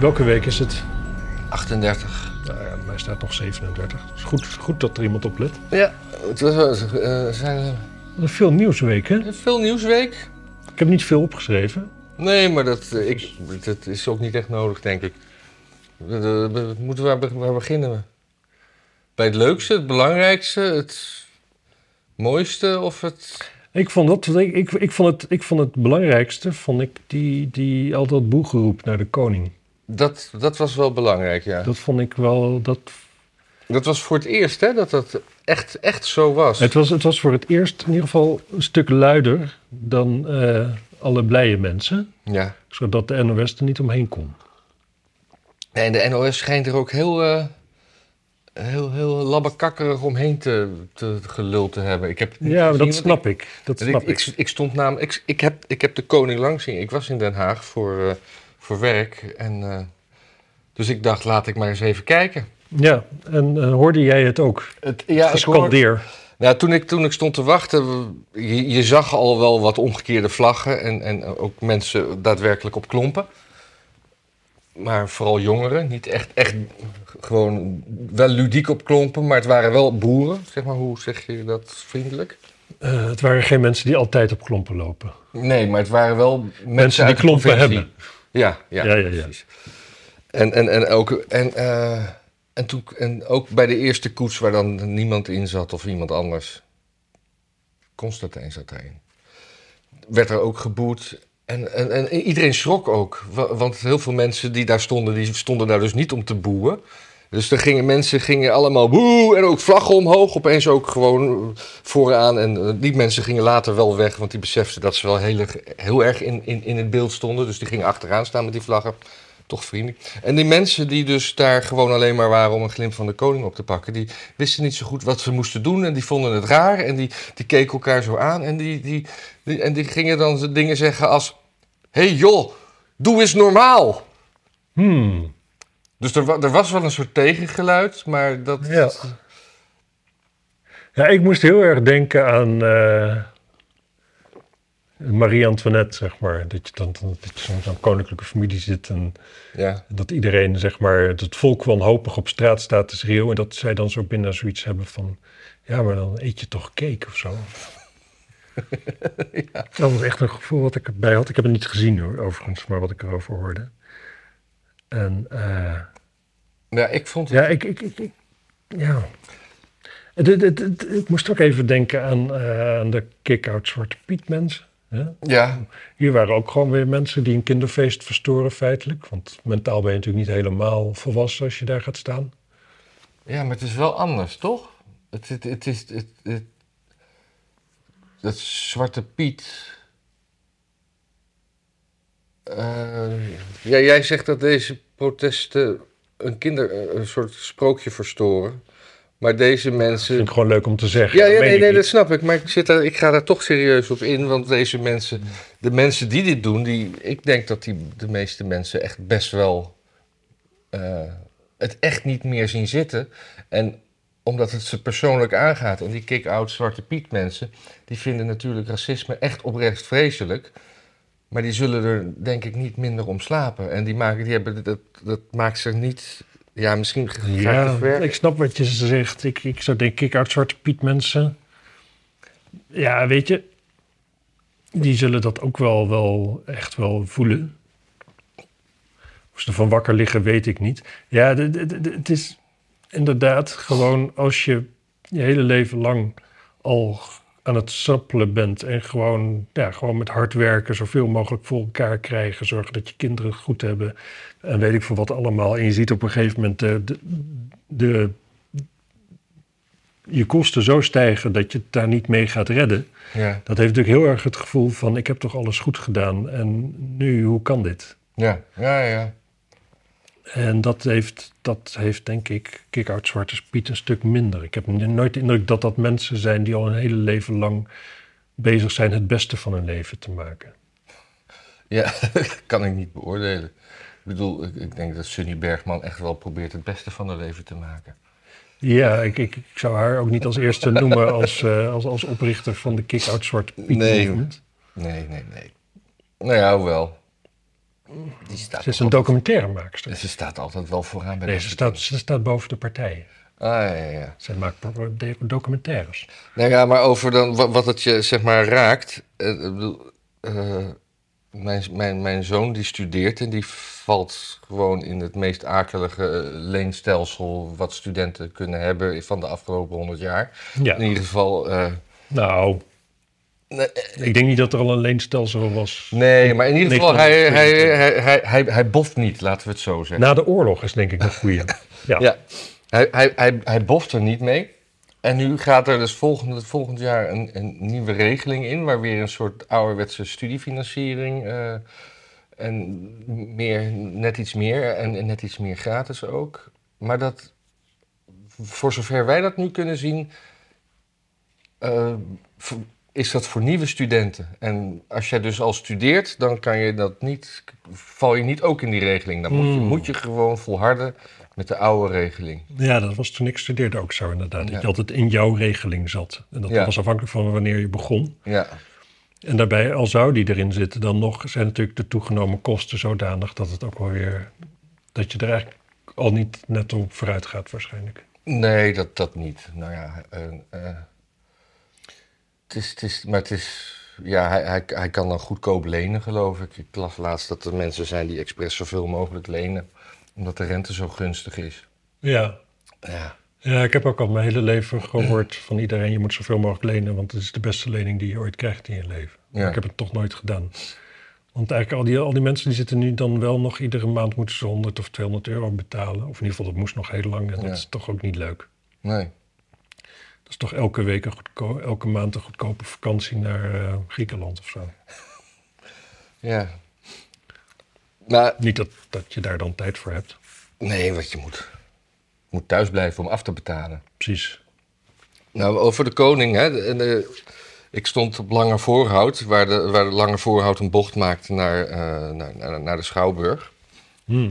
Welke week is het? 38. Nou ja, mij staat nog 37. Het is goed, goed dat er iemand op let. Ja, het was, zijn een veel nieuwsweek, hè? veel nieuwsweek? Ik heb niet veel opgeschreven. Nee, maar dat, ik, dat is ook niet echt nodig, denk ik. We, we- we moeten waar, be- waar beginnen we? Bij het leukste, het belangrijkste, het mooiste of het... Ik vond, dat, ik, ik, ik, vond het, ik vond het belangrijkste, vond ik die, die altijd boegeroep naar de koning. Dat, dat was wel belangrijk, ja. Dat vond ik wel, dat, Dat was voor het eerst, hè, dat dat echt, echt zo was. het, was, het was voor het eerst in ieder geval een stuk luider dan eh, alle blije mensen. Ja. Zodat de NOS er niet omheen kon. Nee, en de NOS schijnt er ook heel, eh, heel, heel labbekakkerig omheen te, te geluld te hebben. Ik heb Ja, gezien, dat snap ik. Dat ik, snap ik, ik. ik, stond namelijk... Ik, ik, heb, ik heb de koning langs zien. Ik was in Den Haag voor, eh, voor werk. En, eh, dus ik dacht, laat ik maar eens even kijken. Ja, en eh, hoorde jij het ook? Het, ja, ik hoor- Gescandeer. Nou, toen ik, toen ik stond te wachten, je, je zag al wel wat omgekeerde vlaggen en, en ook mensen daadwerkelijk op klompen. Maar vooral jongeren, niet echt, echt gewoon wel ludiek op klompen, maar het waren wel boeren. Zeg maar, hoe zeg je dat vriendelijk? Eh, het waren geen mensen die altijd op klompen lopen. Nee, maar het waren wel mensen, Mensen die klompen hebben. Ja, ja, Ja, ja, ja. precies. En, en, en, ook, en, eh, en, toen, en ook bij de eerste koets waar dan niemand in zat of iemand anders. Constantijn zat erin. Werd er ook geboet. En, en, en iedereen schrok ook. wa- Want heel veel mensen die daar stonden, die stonden daar dus niet om te boeien. Dus er gingen mensen gingen allemaal boe en ook vlaggen omhoog. Opeens ook gewoon vooraan. En eh, die mensen gingen later wel weg, want die beseften dat ze wel heel, heel erg in, in, in het beeld stonden. Dus die gingen achteraan staan met die vlaggen. Toch vriendelijk. En die mensen die dus daar gewoon alleen maar waren om een glimp van de koning op te pakken, die wisten niet zo goed wat ze moesten doen. En die vonden het raar. En die, die keken elkaar zo aan. En die, die, en die gingen dan dingen zeggen als: hey joh, doe eens normaal. Hmm. Dus er, wa- er was wel een soort tegengeluid, maar dat. Ja. Ja, ik moest heel erg denken aan eh, Marie-Antoinette, zeg maar. Dat je dan dan- dat je zo'n koninklijke familie zit en Ja. dat iedereen, zeg maar, het volk wanhopig op straat staat te schreeuwen. En dat zij dan zo binnen zoiets hebben van, ja, maar dan eet je toch cake of zo. Dat was echt een gevoel wat ik erbij had. Ik heb het niet gezien hoor, overigens, maar wat ik erover hoorde. En eh, ja, ik vond het. ja, ik, ik, ik, ik- ja. Het, het, het- het- ik moest ook even denken aan, eh, aan de kick-out Zwarte Piet mensen. Hè? Ja, Hier waren ook gewoon weer mensen die een kinderfeest verstoren feitelijk. Want mentaal ben je natuurlijk niet helemaal volwassen als je daar gaat staan. ja, maar het is wel anders, toch? Het, het, het is. Het, het, dat Zwarte Piet. Eh, ja, jij zegt dat deze protesten een kinder. een soort sprookje verstoren. Maar deze Dat mensen. vind ik gewoon leuk om te zeggen. Ja, Dat nee, nee, dat snap ik. Maar ik, zit daar, ik ga daar toch serieus op in. Want deze mensen, de mensen die dit doen, die, ik denk dat die, de meeste mensen echt best wel eh, het echt niet meer zien zitten. En omdat het ze persoonlijk aangaat. En die kick-out Zwarte Piet mensen, die vinden natuurlijk racisme echt oprecht vreselijk. Maar die zullen er denk ik niet minder om slapen. En die, maken, die hebben, dat, dat maakt ze niet... Ja, misschien ga ik te Ja, ver. ik snap wat je zegt. Ik, ik zou denken, kick-out Zwarte Piet mensen. Ja, weet je, die zullen dat ook wel, wel echt wel voelen. Of ze ervan wakker liggen, weet ik niet. Ja, het is inderdaad gewoon als je je hele leven lang al aan het sappelen bent en gewoon, ja, gewoon met hard werken, zoveel mogelijk voor elkaar krijgen, zorgen dat je kinderen het goed hebben en weet ik veel wat allemaal. En je ziet op een gegeven moment de, de, de, je kosten zo stijgen dat je het daar niet mee gaat redden. Ja, Dat heeft natuurlijk heel erg het gevoel van ik heb toch alles goed gedaan en nu, hoe kan dit? ja, ja, ja. En dat heeft, dat heeft denk ik Kick-Out Zwarte Piet een stuk minder. Ik heb nooit de indruk dat dat mensen zijn die al een hele leven lang bezig zijn het beste van hun leven te maken. Ja, kan ik niet beoordelen. Ik bedoel, ik, ik denk dat Sunny Bergman echt wel probeert het beste van haar leven te maken. Ja, ik, ik, ik zou haar ook niet als eerste noemen als, eh, als, als oprichter van de Kick-Out Zwarte Piet Nee. Nee, nee, nee. Nou ja, hoewel. Die staat Ze is een documentairemaakster. altijd- Ze staat altijd wel vooraan bij Nee, dat ze staat, ze staat boven de partijen. Ah, ja, ja. Zij maakt de- documentaires. Nou ja, maar over dan, wat, het je zeg maar raakt. eh, eh, mijn, mijn, mijn zoon die studeert en die valt gewoon in het meest akelige eh, leenstelsel wat studenten kunnen hebben van de afgelopen honderd jaar. Ja, In ieder geval. nou, nee, ik denk niet dat er al een leenstelsel was. nee, maar in ieder geval, hij, hij, 1922. hij, hij, hij, hij boft niet, laten we het zo zeggen. Na de oorlog is denk ik een goeie. Ja. Ja, hij, hij, hij, hij boft er niet mee. En nu gaat er dus volgend, volgend jaar een, een nieuwe regeling in, waar weer een soort ouderwetse studiefinanciering eh, en meer, net iets meer en, en net iets meer gratis ook. Maar dat, voor zover wij dat nu kunnen zien, eh, is dat voor nieuwe studenten. En als jij dus al studeert, dan kan je dat niet, val je niet ook in die regeling. Dan moet je, Hmm. moet je gewoon volharden met de oude regeling. ja, dat was toen ik studeerde ook zo inderdaad. Dat je altijd in jouw regeling zat. En dat Ja. was afhankelijk van wanneer je begon. Ja, En daarbij, al zou die erin zitten, dan nog zijn natuurlijk de toegenomen kosten zodanig dat het ook wel weer... dat je er eigenlijk al niet net op vooruit gaat waarschijnlijk. nee, dat, dat niet. Nou ja, eh, eh, het is, het is, maar het is, ja, hij, hij, hij kan dan goedkoop lenen, geloof ik. Ik las laatst dat er mensen zijn die expres zoveel mogelijk lenen, omdat de rente zo gunstig is. Ja. Ja, Ja, ik heb ook al mijn hele leven gehoord van iedereen... je moet zoveel mogelijk lenen, want het is de beste lening die je ooit krijgt in je leven. Ja. ik heb het toch nooit gedaan. Want eigenlijk al die, al die mensen die zitten nu dan wel nog... iedere maand moeten ze 100 of 200 euro betalen. Of in ieder geval, dat moest nog heel lang. En dat Ja. is toch ook niet leuk. nee. Dat is toch elke week een goedko- elke maand een goedkope vakantie naar eh, Griekenland of zo. Ja. Maar Niet dat, dat je daar dan tijd voor hebt. nee, wat je moet. Je moet thuis blijven om af te betalen. Precies. Nou, over de koning, hè. en, ik stond op Lange Voorhout, waar de, waar de Lange Voorhout een bocht maakte naar, eh, naar, naar, naar de Schouwburg. Hm.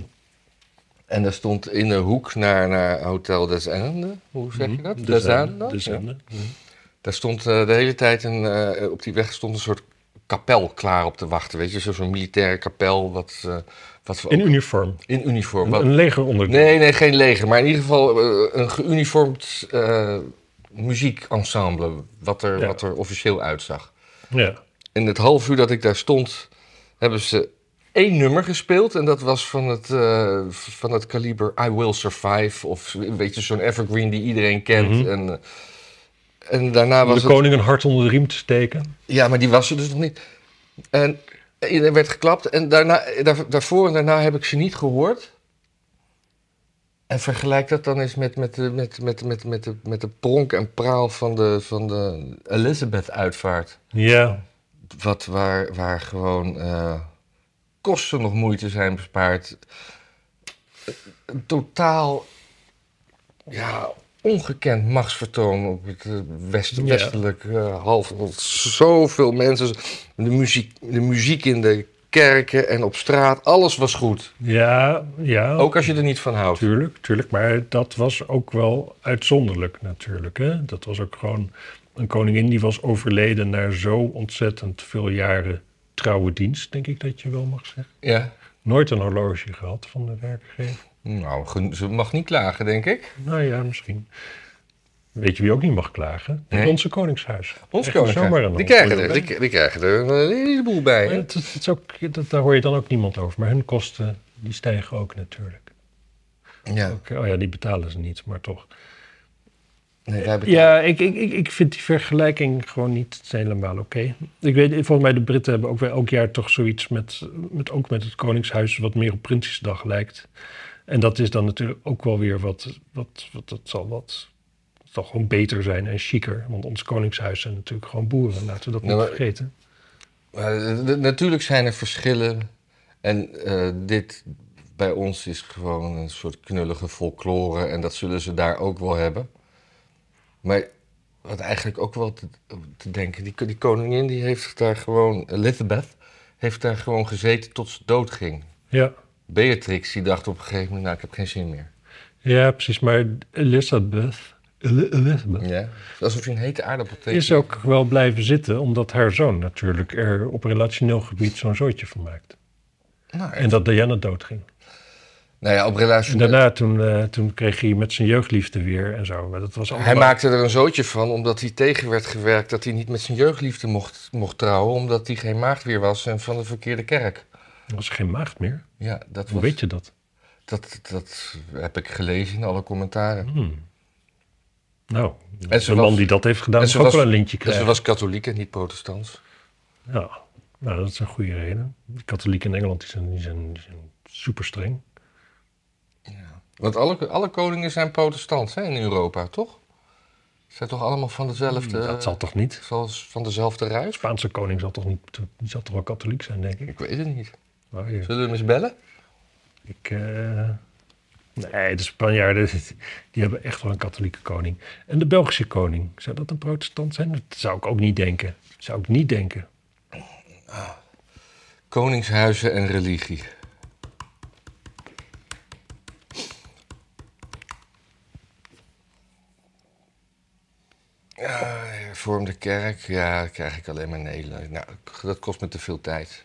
En daar stond in de hoek naar, naar Hotel des Ende. Hoe zeg je dat? De Des zende. Ende? De Ja. zende. Hm. Daar stond eh, de hele tijd een, eh, op die weg stond een soort kapel klaar op te wachten. Weet je, Zo- zo'n militaire kapel wat, eh, wat we In ook- uniform. in uniform. Een, Wat, een legeronderdeel. nee, nee, geen leger. Maar in ieder geval een geuniformd muziekensemble. Wat er, Ja. wat er officieel uitzag. Ja. In het half uur dat ik daar stond, hebben ze één nummer gespeeld. En dat was van het, eh, van het kaliber I Will Survive. Of weet je, zo'n evergreen die iedereen kent. Mhm. En, eh, en daarna was de het... koning een hart onder de riem te steken. Ja, maar die was er dus nog niet. En er werd geklapt. En daarna, daar, daarvoor en daarna heb ik ze niet gehoord. En vergelijk dat dan eens met, met, de, met, met, met, met, de, met de pronk en praal van de, van de Elizabeth-uitvaart. Ja. Wat waar, waar gewoon eh, kosten nog moeite zijn bespaard. Een totaal ja, ongekend machtsvertoon op het eh, west, westelijk eh, halfrond. Zoveel mensen. De muziek, de muziek in de kerken en op straat, alles was goed. Ja, ja. Ook als je er niet van houdt. Tuurlijk, tuurlijk. Maar dat was ook wel uitzonderlijk natuurlijk. Hè? Dat was ook gewoon een koningin die was overleden na zo ontzettend veel jaren trouwe dienst, denk ik dat je wel mag zeggen. Ja. Nooit een horloge gehad van de werkgever. Nou, ze mag niet klagen, denk ik. Nou ja, misschien. Weet je wie ook niet mag klagen? Nee. Onze koningshuis. Ons Echt koning. zomaar een Die krijgen, er, die, die krijgen er een heleboel bij. Het, het is ook, dat, daar hoor je dan ook niemand over. Maar hun kosten, die stijgen ook natuurlijk. Ja. Ook, oh ja, die betalen ze niet, maar toch. Nee, Ja, ik, ik, ik, ik vind die vergelijking gewoon niet helemaal oké. Ik weet, volgens mij de Britten hebben ook wel elk jaar toch zoiets met, met ook met het Koningshuis wat meer op Prinsjesdag lijkt. En dat is dan natuurlijk ook wel weer wat, wat, wat dat zal wat, zal gewoon beter zijn en chiquer. Want ons Koningshuis zijn natuurlijk gewoon boeren, laten we dat niet maar- vergeten. Maar, eh, natuurlijk zijn er verschillen. En eh, dit bij ons is gewoon een soort knullige folklore. En dat zullen ze daar ook wel hebben. Maar wat eigenlijk ook wel te, te denken... Die, die koningin die heeft daar gewoon... Elizabeth heeft daar gewoon gezeten tot ze dood ging. Ja. Beatrix die dacht op een gegeven moment... Nou, ik heb geen zin meer. ja, precies. Maar Elizabeth, Eli- Elizabeth Ja? Alsof je een hete aardappel tegen... is ook wel blijven zitten, omdat haar zoon natuurlijk er op relationeel gebied zo'n zootje van maakt. Nou, En dat Diana doodging. Nou ja, op En relatie... daarna toen, eh, toen kreeg hij met zijn jeugdliefde weer en zo. Maar dat was allemaal... Hij maakte er een zootje van, omdat hij tegen werd gewerkt dat hij niet met zijn jeugdliefde mocht, mocht trouwen, omdat hij geen maagd weer was en van de verkeerde kerk. Er was geen maagd meer. Ja, dat, Hoe was, weet je dat? dat, dat heb ik gelezen in alle commentaren. Hmm. Nou, En een man was- die dat heeft gedaan, en ze ook was- wel een lintje En krijgen. ze was katholiek en niet protestants. Ja, nou, dat is een goede reden. De katholieken in Engeland die zijn, die zijn, die zijn super streng. Want alle, alle koningen zijn protestants hè, in Europa, toch? Zijn toch allemaal van dezelfde... dat zal toch niet? Zoals van dezelfde De ruis? Spaanse koning zal toch niet, die zal toch wel katholiek zijn, denk ik. Ik weet het niet. Oh. Zullen we hem eens bellen? Ik, eh, nee, de Spanjaarden, die hebben echt wel een katholieke koning. En de Belgische koning, zou dat een protestant zijn? Dat zou ik ook niet denken. Zou ik niet denken. Koningshuizen en religie. Ja, vormde kerk, ja, dat krijg ik alleen maar Nederland. Nou, dat kost me te veel tijd.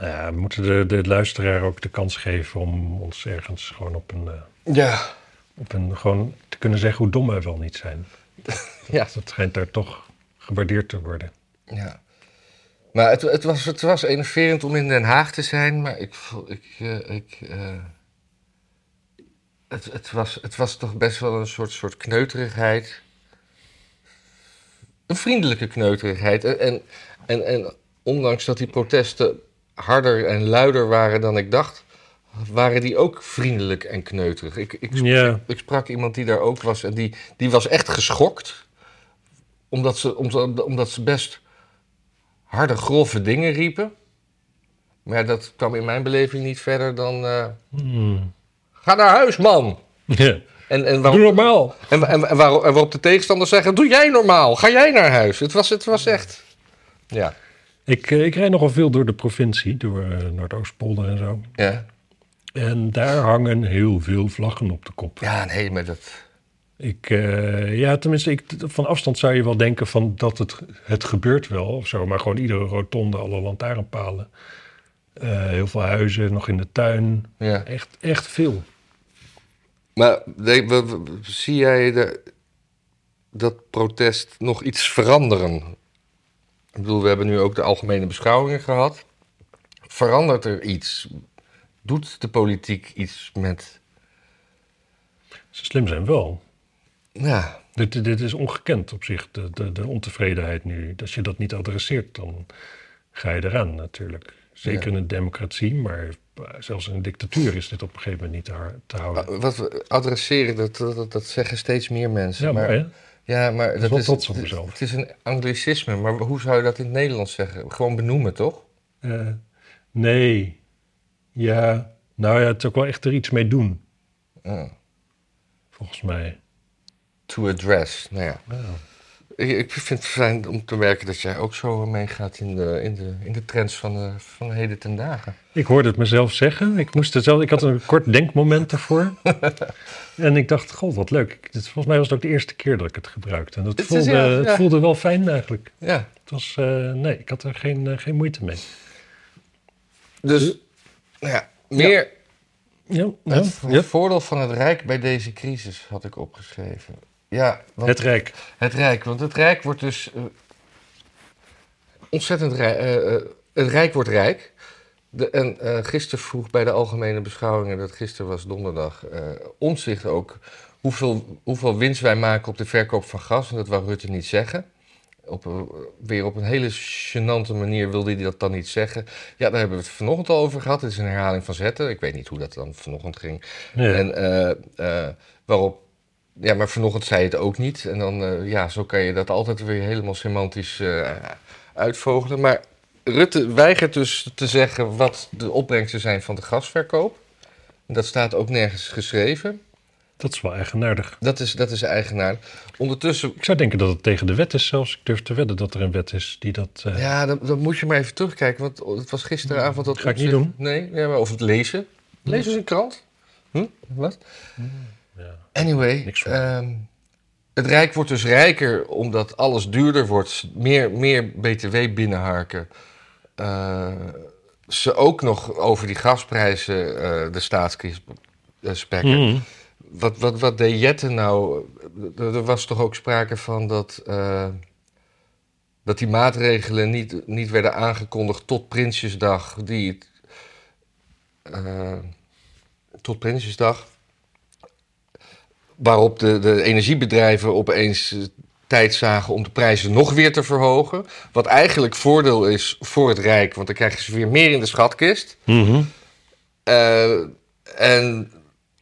Ja, we moeten de, de luisteraar ook de kans geven om ons ergens gewoon op een, eh, Ja, op een gewoon te kunnen zeggen hoe dom wij wel niet zijn. ja, Dat schijnt daar toch gewaardeerd te worden. ja. Maar het, het, was, het was enerverend om in Den Haag te zijn, maar ik, ik, eh, ik eh, het, het, was, het was toch best wel een soort, soort kneuterigheid. Een vriendelijke kneuterigheid. En, en, en, en ondanks dat die protesten harder en luider waren dan ik dacht, waren die ook vriendelijk en kneuterig. Ik, ik, sprak, ik sprak iemand die daar ook was en die, die was echt geschokt. Omdat ze, omdat, omdat ze best harde, grove dingen riepen. Maar ja, dat kwam in mijn beleving niet verder dan... eh, Hmm. ga naar huis, man! Ja. En, en, Doe normaal. en, en, en waarop, en waarop de tegenstanders zeggen... doe jij normaal, ga jij naar huis. Het was, het was echt... Ja, Ik, eh, ik rijd nogal veel door de provincie, door eh, Noordoostpolder en zo. ja. En daar hangen heel veel vlaggen op de kop. Ja, nee, maar dat... Ik, eh, ja, tenminste, ik, van afstand zou je wel denken van dat het, het gebeurt wel of zo. Maar gewoon iedere rotonde, alle lantaarnpalen. Heel veel huizen, nog in de tuin. Ja. Echt, echt veel. Maar nee, we- zie jij de, dat protest nog iets veranderen? Ik bedoel, we hebben nu ook de algemene beschouwingen gehad. Verandert er iets? Doet de politiek iets met... Ze slim zijn wel. Ja, Dit, dit is ongekend op zich, de, de, de ontevredenheid nu. Als je dat niet adresseert, dan ga je eraan natuurlijk. Zeker in een democratie, maar zelfs in een dictatuur is dit op een gegeven moment niet te, houden. Ah, wat we adresseren, dat, dat, dat zeggen steeds meer mensen. ja, maar, ja, maar dat wel is, trots op het- mezelf. Het is een anglicisme, maar hoe zou je dat in het Nederlands zeggen? Gewoon benoemen, toch? Eh, nee. Ja. Nou ja, het is ook wel echt er iets mee doen, Ja. volgens mij. To address, nou ja. Ik vind het fijn om te merken dat jij ook zo meegaat in de, in de, in de trends van de, van de heden ten dagen. Ik hoorde het mezelf zeggen. Ik, moest het zelf, ik had een kort denkmoment daarvoor. en ik dacht, god, wat leuk. Volgens mij was het ook de eerste keer dat ik het gebruikte. En dat voelde, ja, het voelde wel fijn eigenlijk. Ja, Het was, eh, nee, ik had er geen, eh, geen moeite mee. dus nou ja, meer Ja, het voordeel van het Rijk bij deze crisis had ik opgeschreven. Ja, want Het Rijk. Het Rijk, want het Rijk wordt dus eh, ontzettend rijk. eh, eh, het Rijk wordt rijk. De, en eh gisteren vroeg bij de algemene beschouwingen, dat gisteren was donderdag, omzicht ook hoeveel, hoeveel winst wij maken op de verkoop van gas. En dat wou Rutte niet zeggen. Op, een- weer op een hele gênante manier wilde hij dat dan niet zeggen. Ja, daar hebben we het vanochtend al over gehad. Het is een herhaling van zetten. Ik weet niet hoe dat dan vanochtend ging. En waarop, ja, maar vanochtend zei het ook niet. En dan, eh, ja, zo kan je dat altijd weer helemaal semantisch eh, uitvogelen. Maar Rutte weigert dus te zeggen wat de opbrengsten zijn van de gasverkoop. En dat staat ook nergens geschreven. Dat is wel eigenaardig. Dat is, dat is eigenaar. Ondertussen, Ik zou denken dat het tegen de wet is zelfs. Ik durf te wedden dat er een wet is die dat... eh, ja, dan, dan moet je maar even terugkijken. Want het was gisteravond dat Ga ik niet doen. Nee, ja, maar of het lezen. Lezen ze een krant? Hm? Wat? ja. Anyway, ehm, het Rijk wordt dus rijker omdat alles duurder wordt. Meer, meer BTW binnenharken. Eh, ze ook nog over die gasprijzen eh, de staatskist eh, spekken. Mm. Wat, wat, wat deed Jette nou? Er was toch ook sprake van dat, eh, dat die maatregelen niet, niet werden aangekondigd tot Prinsjesdag. Die, tot Prinsjesdag. Waarop de, de energiebedrijven opeens eh, tijd zagen om de prijzen nog weer te verhogen. Wat eigenlijk voordeel is voor het Rijk, want dan krijgen ze weer meer in de schatkist. Mhm. Eh, en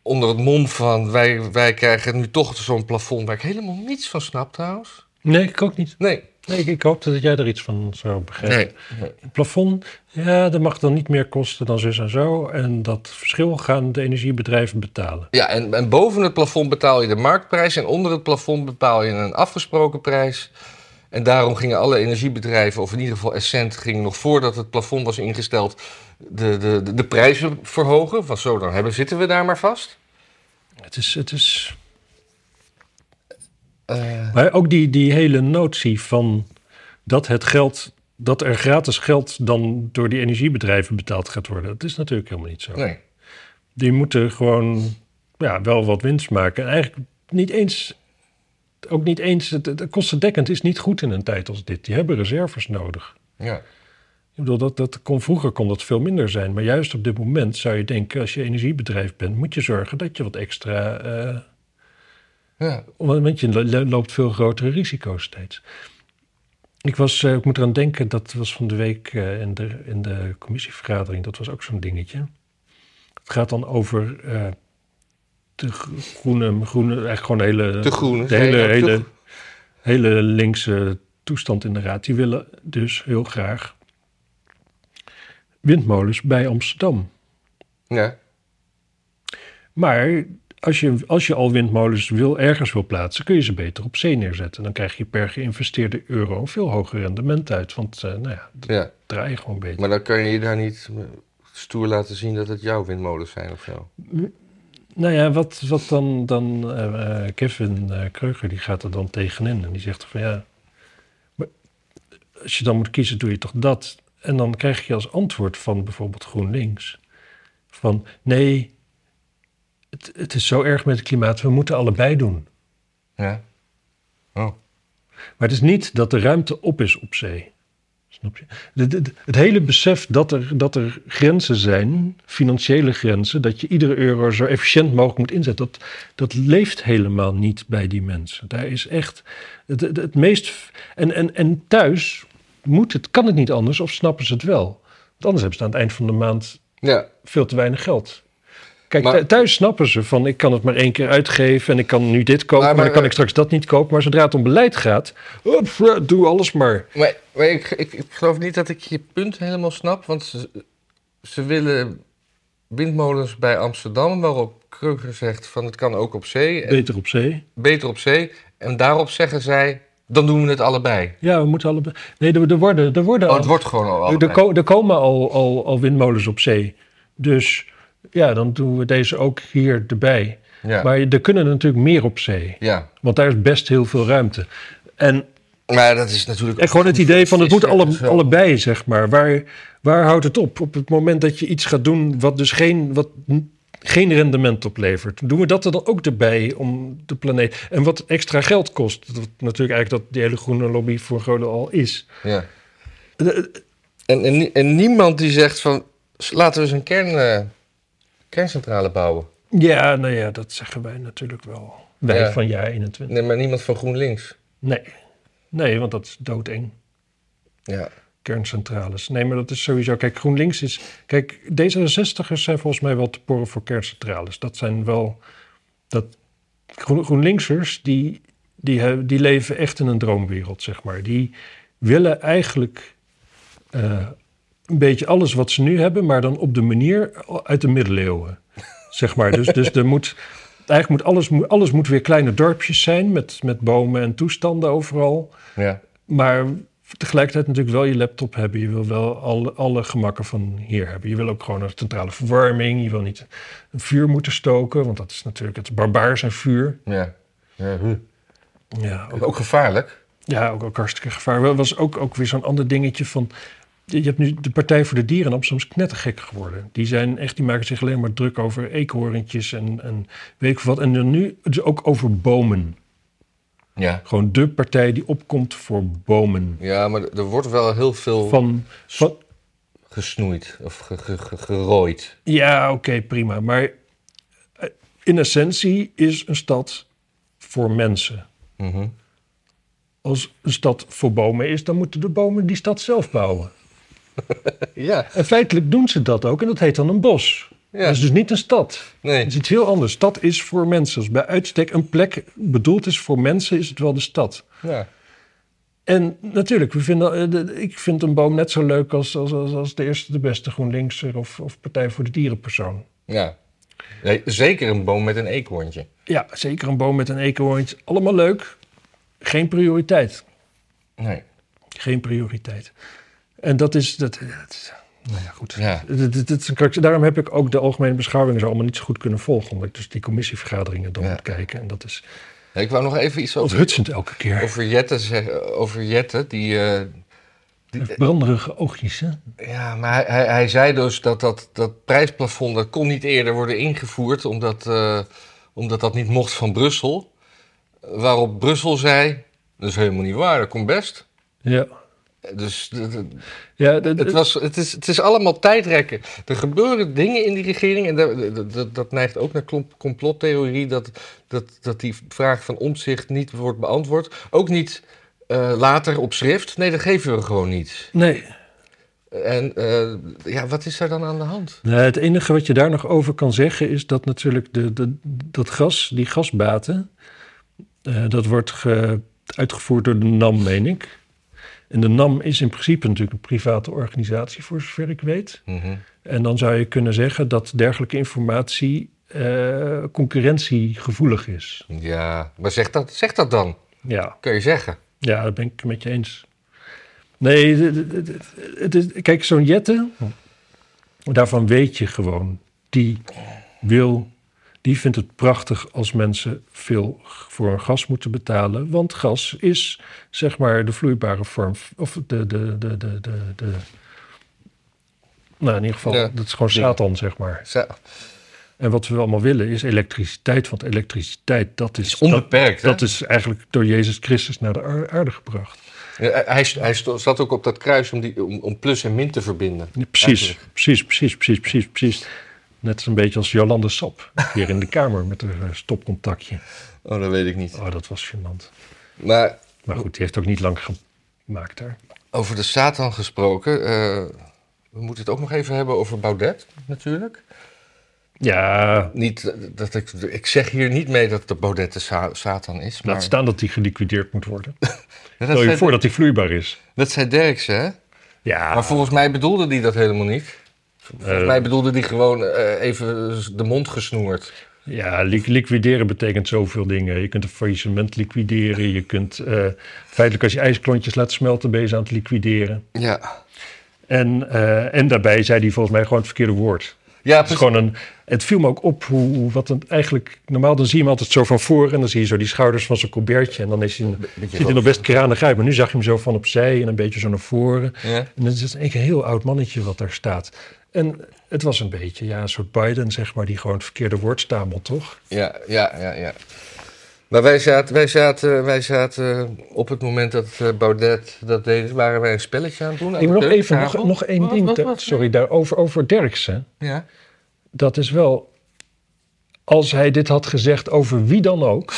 onder het mom van wij, wij krijgen nu toch zo'n plafond waar ik helemaal niets van snap trouwens. Nee, ik ook niet. Nee. Nee, ik, hoopte dat jij er iets van zou begrijpen. Nee. nee. Het plafond, ja, dat mag dan niet meer kosten dan zus en zo. En dat verschil gaan de energiebedrijven betalen. Ja, en, en boven het plafond betaal je de marktprijs en onder het plafond bepaal je een afgesproken prijs. En daarom gingen alle energiebedrijven, of in ieder geval Essent, gingen nog voordat het plafond was ingesteld, de, de, de, de prijzen verhogen. Van zo, dan hebben, zitten we daar maar vast. Het is, het is... Eh, Maar ook die, die hele notie van dat het geld, dat er gratis geld dan door die energiebedrijven betaald gaat worden. Dat is natuurlijk helemaal niet zo. nee. Die moeten gewoon ja, wel wat winst maken. En eigenlijk niet eens, ook niet eens, het, het kostendekkend is niet goed in een tijd als dit. Die hebben reserves nodig. Ja. Ik bedoel, dat, dat kon, vroeger kon dat veel minder zijn. Maar juist op dit moment zou je denken, als je energiebedrijf bent, moet je zorgen dat je wat extra. eh, ja. want je lo- loopt veel grotere risico's steeds. Ik, was, eh, ik moet eraan denken, dat was van de week eh, in, de, in de commissievergadering, dat was ook zo'n dingetje. Het gaat dan over eh, de gro- groene, groene, eigenlijk gewoon de hele, De groene. de hele, hele, de- hele linkse toestand in de raad. Die willen dus heel graag windmolens bij Amsterdam. Ja. Maar als je, als je al windmolens wil, ergens wil plaatsen, kun je ze beter op zee neerzetten. Dan krijg je per geïnvesteerde euro een veel hoger rendement uit. Want eh, nou ja, dat ja. draai je gewoon beter. Maar dan kan je je daar niet stoer laten zien dat het jouw windmolens zijn of zo. Nou ja, wat, wat dan, dan eh, eh, Kevin eh, Kreuger, die gaat er dan tegenin. En die zegt van ja, maar als je dan moet kiezen, doe je toch dat. En dan krijg je als antwoord van bijvoorbeeld GroenLinks van nee, het, het is zo erg met het klimaat, we moeten allebei doen. Ja. Oh. Maar het is niet dat de ruimte op is op zee. Snap je? Het hele besef dat er, dat er grenzen zijn, financiële grenzen, dat je iedere euro zo efficiënt mogelijk moet inzetten, dat, dat leeft helemaal niet bij die mensen. Daar is echt het, het, het meest. En, en, en thuis moet het, kan het niet anders, of snappen ze het wel? Want anders hebben ze aan het eind van de maand Ja. veel te weinig geld. Kijk, Maar- thuis snappen ze van ik kan het maar één keer uitgeven en ik kan nu dit kopen, Maar- maar, maar- dan kan ik straks dat niet kopen. Maar zodra het om beleid gaat, doe alles maar. Maar, ik, ik, ik geloof niet dat ik je punt helemaal snap. Want ze, ze willen windmolens bij Amsterdam, waarop Kreuger zegt van het kan ook op zee. Beter op zee. beter op zee. En daarop zeggen zij, dan doen we het allebei. Ja, we moeten allebei. Nee, er, er worden, er worden Oh, al, het wordt gewoon al er komen al, al, al windmolens op zee. Dus ja, dan doen we deze ook hier erbij. Ja. Maar er kunnen er natuurlijk meer op zee. ja. Want daar is best heel veel ruimte. En Maar dat is natuurlijk... En gewoon het idee van het moet alle, allebei, zeg maar. Waar, waar houdt het op? Op het moment dat je iets gaat doen wat dus geen, wat geen rendement oplevert. Doen we dat er dan ook erbij om de planeet... En wat extra geld kost. Dat natuurlijk eigenlijk dat die hele groene lobby voor deel al is. Ja. En, en, en niemand die zegt van, laten we eens een kern, eh, kerncentrale bouwen. Ja, nou ja, dat zeggen wij natuurlijk wel. Wij Ja. van jaar 21. Nee, maar niemand van GroenLinks. Nee. Nee, want dat is doodeng. Ja. kerncentrales. Nee, maar dat is sowieso. Kijk, GroenLinks is. Kijk, D66'ers zijn volgens mij wel te poren voor kerncentrales. Dat zijn wel. Dat, Groen, GroenLinksers, die, die, die leven echt in een droomwereld, zeg maar. Die willen eigenlijk. eh, een beetje alles wat ze nu hebben, maar dan op de manier uit de middeleeuwen. Zeg maar. Dus, dus er moet. Eigenlijk moet alles, alles moet weer kleine dorpjes zijn met, met bomen en toestanden overal. Ja. Maar tegelijkertijd natuurlijk wel je laptop hebben. Je wil wel alle, alle gemakken van hier hebben. Je wil ook gewoon een centrale verwarming. Je wil niet een vuur moeten stoken, want dat is natuurlijk het barbaars en vuur. Ja. ja. Ja, ook, Ook gevaarlijk. ja, ook, ook hartstikke gevaar. Wel was ook, ook weer zo'n ander dingetje van... je hebt nu de Partij voor de Dieren in Amsterdam is knettergek geworden. Die zijn echt, die maken zich alleen maar druk over eekhoorntjes en, en weet ik wat. En dan nu dus ook over bomen. Ja. Gewoon de partij die opkomt voor bomen. ja, maar er wordt wel heel veel Van, van gesnoeid of ge- ge- ge- gerooid. ja, oké, prima. Maar eh, in essentie is een stad voor mensen. Mhm. Als een stad voor bomen is, dan moeten de bomen die stad zelf bouwen. Ja, En feitelijk doen ze dat ook en dat heet dan een bos. Ja. Dat is dus niet een stad. nee. Het is iets heel anders. Stad is voor mensen. Als bij uitstek een plek bedoeld is voor mensen, is het wel de stad. Ja. En natuurlijk, we vinden, eh, ik vind een boom net zo leuk als, als, als, als de eerste, de beste GroenLinkser of, of Partij voor de Dierenpersoon. ja. Nee, zeker een boom met een eekhoorntje. Ja, zeker een boom met een eekhoorntje. Allemaal leuk. Geen prioriteit. Nee. Geen prioriteit. En dat is... Dat, dat- nou ja, goed. Ja. Daarom heb ik ook de algemene beschouwingen zo allemaal niet zo goed kunnen volgen. Omdat ik dus die commissievergaderingen dan Ja. moet kijken. En dat is Ik wou nog even iets over, onthutsend elke keer. over Jette zeggen. Over Jette, die... eh, die Branderige oogjes, hè? ja, maar hij, hij, hij zei dus dat dat, dat prijsplafond... dat kon niet eerder worden ingevoerd... omdat, eh, omdat dat niet mocht van Brussel. Waarop Brussel zei... dat is helemaal niet waar, dat komt best. Ja. Dus Ja, het, was, het, is, het is allemaal tijdrekken. Er gebeuren dingen in die regering... en dat, dat- dat, neigt ook naar complottheorie... Dat, dat, dat die vraag van omzicht niet wordt beantwoord. Ook niet eh, later op schrift. Nee, dat geven we gewoon niet. nee. En eh, ja, wat is daar dan aan de hand? Nee, het enige wat je daar nog over kan zeggen is dat natuurlijk de, de, dat gas, die gasbaten, eh, dat wordt ge- uitgevoerd door de NAM, meen ik. En de NAM is in principe natuurlijk een private organisatie, voor zover ik weet. Mhm. En dan zou je kunnen zeggen dat dergelijke informatie eh, concurrentiegevoelig is. Ja, maar zeg dat, zeg dat dan. Ja, Kun je zeggen. ja, dat ben ik met je eens. Nee, het is, kijk, zo'n Jette, daarvan weet je gewoon, die wil, die vindt het prachtig als mensen veel voor gas moeten betalen. Want gas is, zeg maar, de vloeibare vorm, of de, de, de, de, de, de nou, in ieder geval, Ja, dat is gewoon. Satan, zeg maar. Zo, En wat we allemaal willen is elektriciteit, want elektriciteit, dat is, onbeperkt, dat is eigenlijk door Jezus Christus naar de aar- aarde gebracht. Ja, hij, hij zat ook op dat kruis om, die, om, om plus en min te verbinden. Ja, precies, precies, precies, precies, precies, precies. Net een beetje als Jolande Sap, hier in de kamer met een eh, stopcontactje. Oh, dat weet ik niet. Oh, dat was gênant. Maar Maar goed, die heeft ook niet lang gemaakt daar. over de Satan gesproken... eh, we moeten het ook nog even hebben over Baudet, natuurlijk. Ja, Niet, dat ik, ik zeg hier niet mee dat de Baudet de Sa- Satan is. Maar laat staan dat die geliquideerd moet worden. Ja, Stel je voor dat die vloeibaar is. dat zei Derksen, hè? Ja, Maar volgens mij bedoelde hij dat helemaal niet. Volgens Eh. mij bedoelde hij gewoon eh, even de mond gesnoerd. Ja, li- liquideren betekent zoveel dingen. Je kunt een faillissement liquideren. Je kunt eh, feitelijk als je ijsklontjes laat smelten, ben je ze aan het liquideren. Ja, En, eh, en daarbij zei hij volgens mij gewoon het verkeerde woord. ja Het, is precies. gewoon een, het viel me ook op hoe, wat het eigenlijk... Normaal dan zie je hem altijd zo van voor en dan zie je zo die schouders van zijn colbertje. En dan is hij, een- ziet hij nog best kranig uit. Maar nu zag je hem zo van opzij en een beetje zo naar voren. Ja. En het is een heel oud mannetje wat daar staat. En het was een beetje ja, een soort Biden, zeg maar, die gewoon het verkeerde woord stamelt, toch? Ja, ja, ja, ja. Maar wij zaten, wij zaten, wij zaten op het moment dat eh, Baudet dat deed, waren wij een spelletje aan het doen. aan Ik moet de nog even, nog, nog één Wat, ding, wat, wat? sorry, daarover over Derksen. Ja. Dat is wel, als hij dit had gezegd over wie dan ook,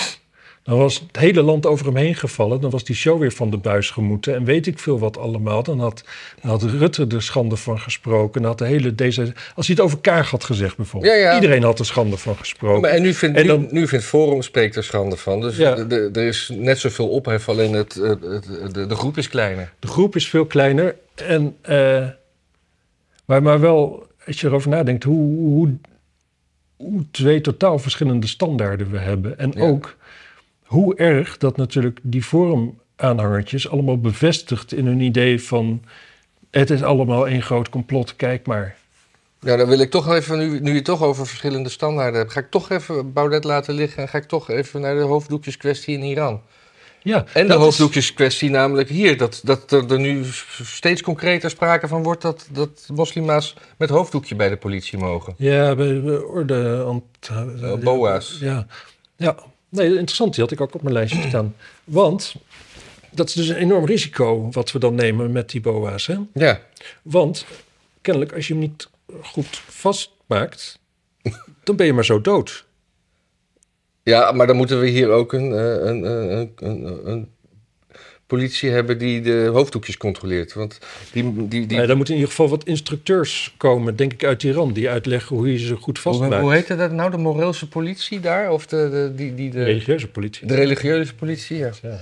dan was het hele land over hem heen gevallen. Dan was die show weer van de buis gemoeten en weet ik veel wat allemaal. Dan had, dan had Rutte er schande van gesproken. Dan had de hele deze, als hij het over Kaag had gezegd bijvoorbeeld. Ja, ja. Iedereen had er schande van gesproken. Maar, en nu vindt, En nu, dan- nu vindt Forum spreekt er schande van. Dus Ja. er is net zoveel ophef, alleen het, het, het- de, de groep is kleiner. De groep is veel kleiner. En, eh, maar, maar wel, als je erover nadenkt, hoe, hoe, hoe twee totaal verschillende standaarden we hebben. En ook hoe erg dat natuurlijk die forum-aanhangertjes allemaal bevestigt in hun idee van... het is allemaal één groot complot, kijk maar. Ja, dan wil ik toch even, nu, nu je het toch over verschillende standaarden hebt, ga ik toch even Baudet laten liggen en ga ik toch even naar de hoofddoekjeskwestie in Iran. Ja, En de dat is- hoofddoekjeskwestie, namelijk hier, dat, dat er er nu steeds concreter sprake van wordt dat, dat moslima's met hoofddoekje bij de politie mogen. Ja, bij de orde... ant- Oh, boa's. Ja. ja, nee, interessant. Die had ik ook op mijn lijstje staan. Want dat is dus een enorm risico wat we dan nemen met die boa's. Hè? Ja, Want kennelijk, als je hem niet goed vastmaakt, dan ben je maar zo dood. ja maar dan moeten we hier ook een, eh, een, een, een, een politie hebben die de hoofddoekjes controleert. Want die, die, die, Nee, dan moeten in ieder geval wat instructeurs komen, denk ik, uit Iran, die uitleggen hoe je ze goed hoe, vastmaakt. hoe heette dat nou? De Moreelse politie daar? Of de, de, die, die, de de, religieuze politie. de religieuze politie, ja. ja.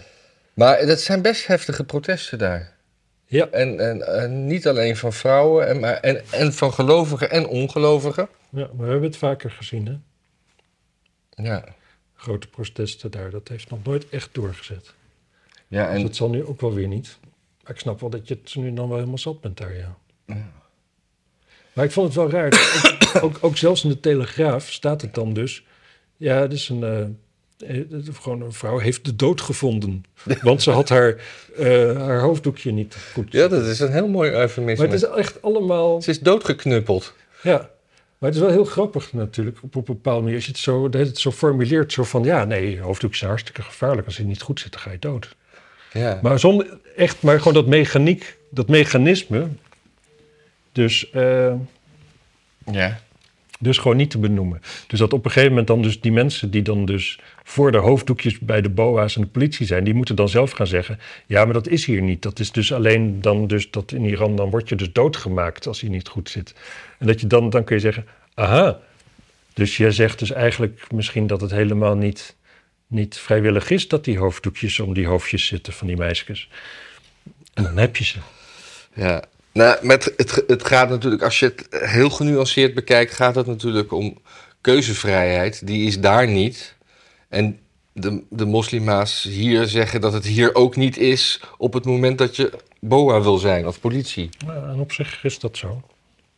Maar dat zijn best heftige protesten daar. Ja. En, en, en niet alleen van vrouwen, en, maar, en, en van gelovigen en ongelovigen. ja, maar we hebben het vaker gezien, hè? Ja, Grote protesten daar, dat heeft nog nooit echt doorgezet. Ja Dus en dat zal nu ook wel weer niet. Maar ik snap wel dat je het nu dan wel helemaal zat bent daar, ja. Maar ik vond het wel raar. ook, ook, ook zelfs in de Telegraaf staat het dan dus... Ja, het is een... eh, eh, gewoon een vrouw heeft de dood gevonden. Want ze had haar, eh, haar hoofddoekje niet goed. ja, dat is een heel mooi eufemisme. maar het is echt allemaal... Ze is doodgeknuppeld. Ja, maar het is wel heel grappig natuurlijk op, op een bepaalde manier. Als je het zo, dat het zo formuleert, zo van... Ja, nee, hoofddoekjes zijn hartstikke gevaarlijk. Als je niet goed zit, dan ga je dood. Ja. Maar zonder echt, maar gewoon dat mechaniek, dat mechanisme. Dus, eh, ja. dus gewoon niet te benoemen. Dus dat op een gegeven moment dan dus die mensen die dan dus voor de hoofddoekjes bij de BOA's en de politie zijn, die moeten dan zelf gaan zeggen: ja, maar dat is hier niet. Dat is dus alleen dan dus dat in Iran dan word je dus doodgemaakt als je niet goed zit. En dat je dan dan kun je zeggen: aha. Dus je zegt dus eigenlijk misschien dat het helemaal niet, niet vrijwillig is dat die hoofddoekjes om die hoofdjes zitten van die meisjes. En dan heb je ze. Ja, nou, met het, het gaat natuurlijk, als je het heel genuanceerd bekijkt, gaat het natuurlijk om keuzevrijheid. Die is daar niet. En de, de moslima's hier zeggen dat het hier ook niet is op het moment dat je BOA wil zijn of politie. Ja, en op zich is dat zo.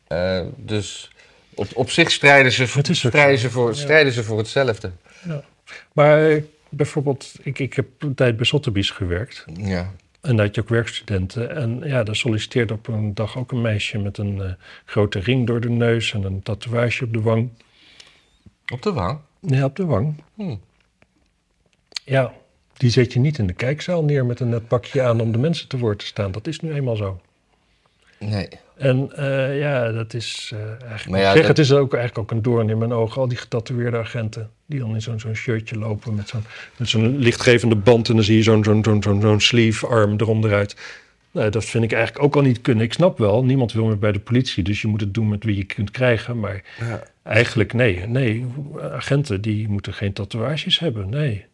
Eh, dus op, op zich strijden ze, strijden, ze voor, strijden ze voor hetzelfde. Maar eh, bijvoorbeeld, ik, ik heb een tijd bij Sotheby's gewerkt. Ja. En daar had je ook werkstudenten. En ja, daar solliciteerde op een dag ook een meisje met een eh, grote ring door de neus en een tatoeage op de wang. Op de wang. Ja, op de wang. Hm. Ja, die zet je niet in de kijkzaal neer met een net pakje aan om de mensen te woord te staan. Dat is nu eenmaal zo. Nee. En eh, ja, dat is eh, eigenlijk. Maar ja, zeg, dat- het is ook eigenlijk ook een doorn in mijn ogen. Al die getatoeëerde agenten die dan in zo'n zo'n shirtje lopen met zo'n met zo'n lichtgevende band en dan zie je zo'n zo'n zo'n zo'n zo'n sleeve arm eronderuit. Nou, dat vind ik eigenlijk ook al niet kunnen. Ik snap wel, niemand wil meer bij de politie, dus je moet het doen met wie je kunt krijgen. Maar Ja. eigenlijk nee, nee, agenten die moeten geen tatoeages hebben. Nee,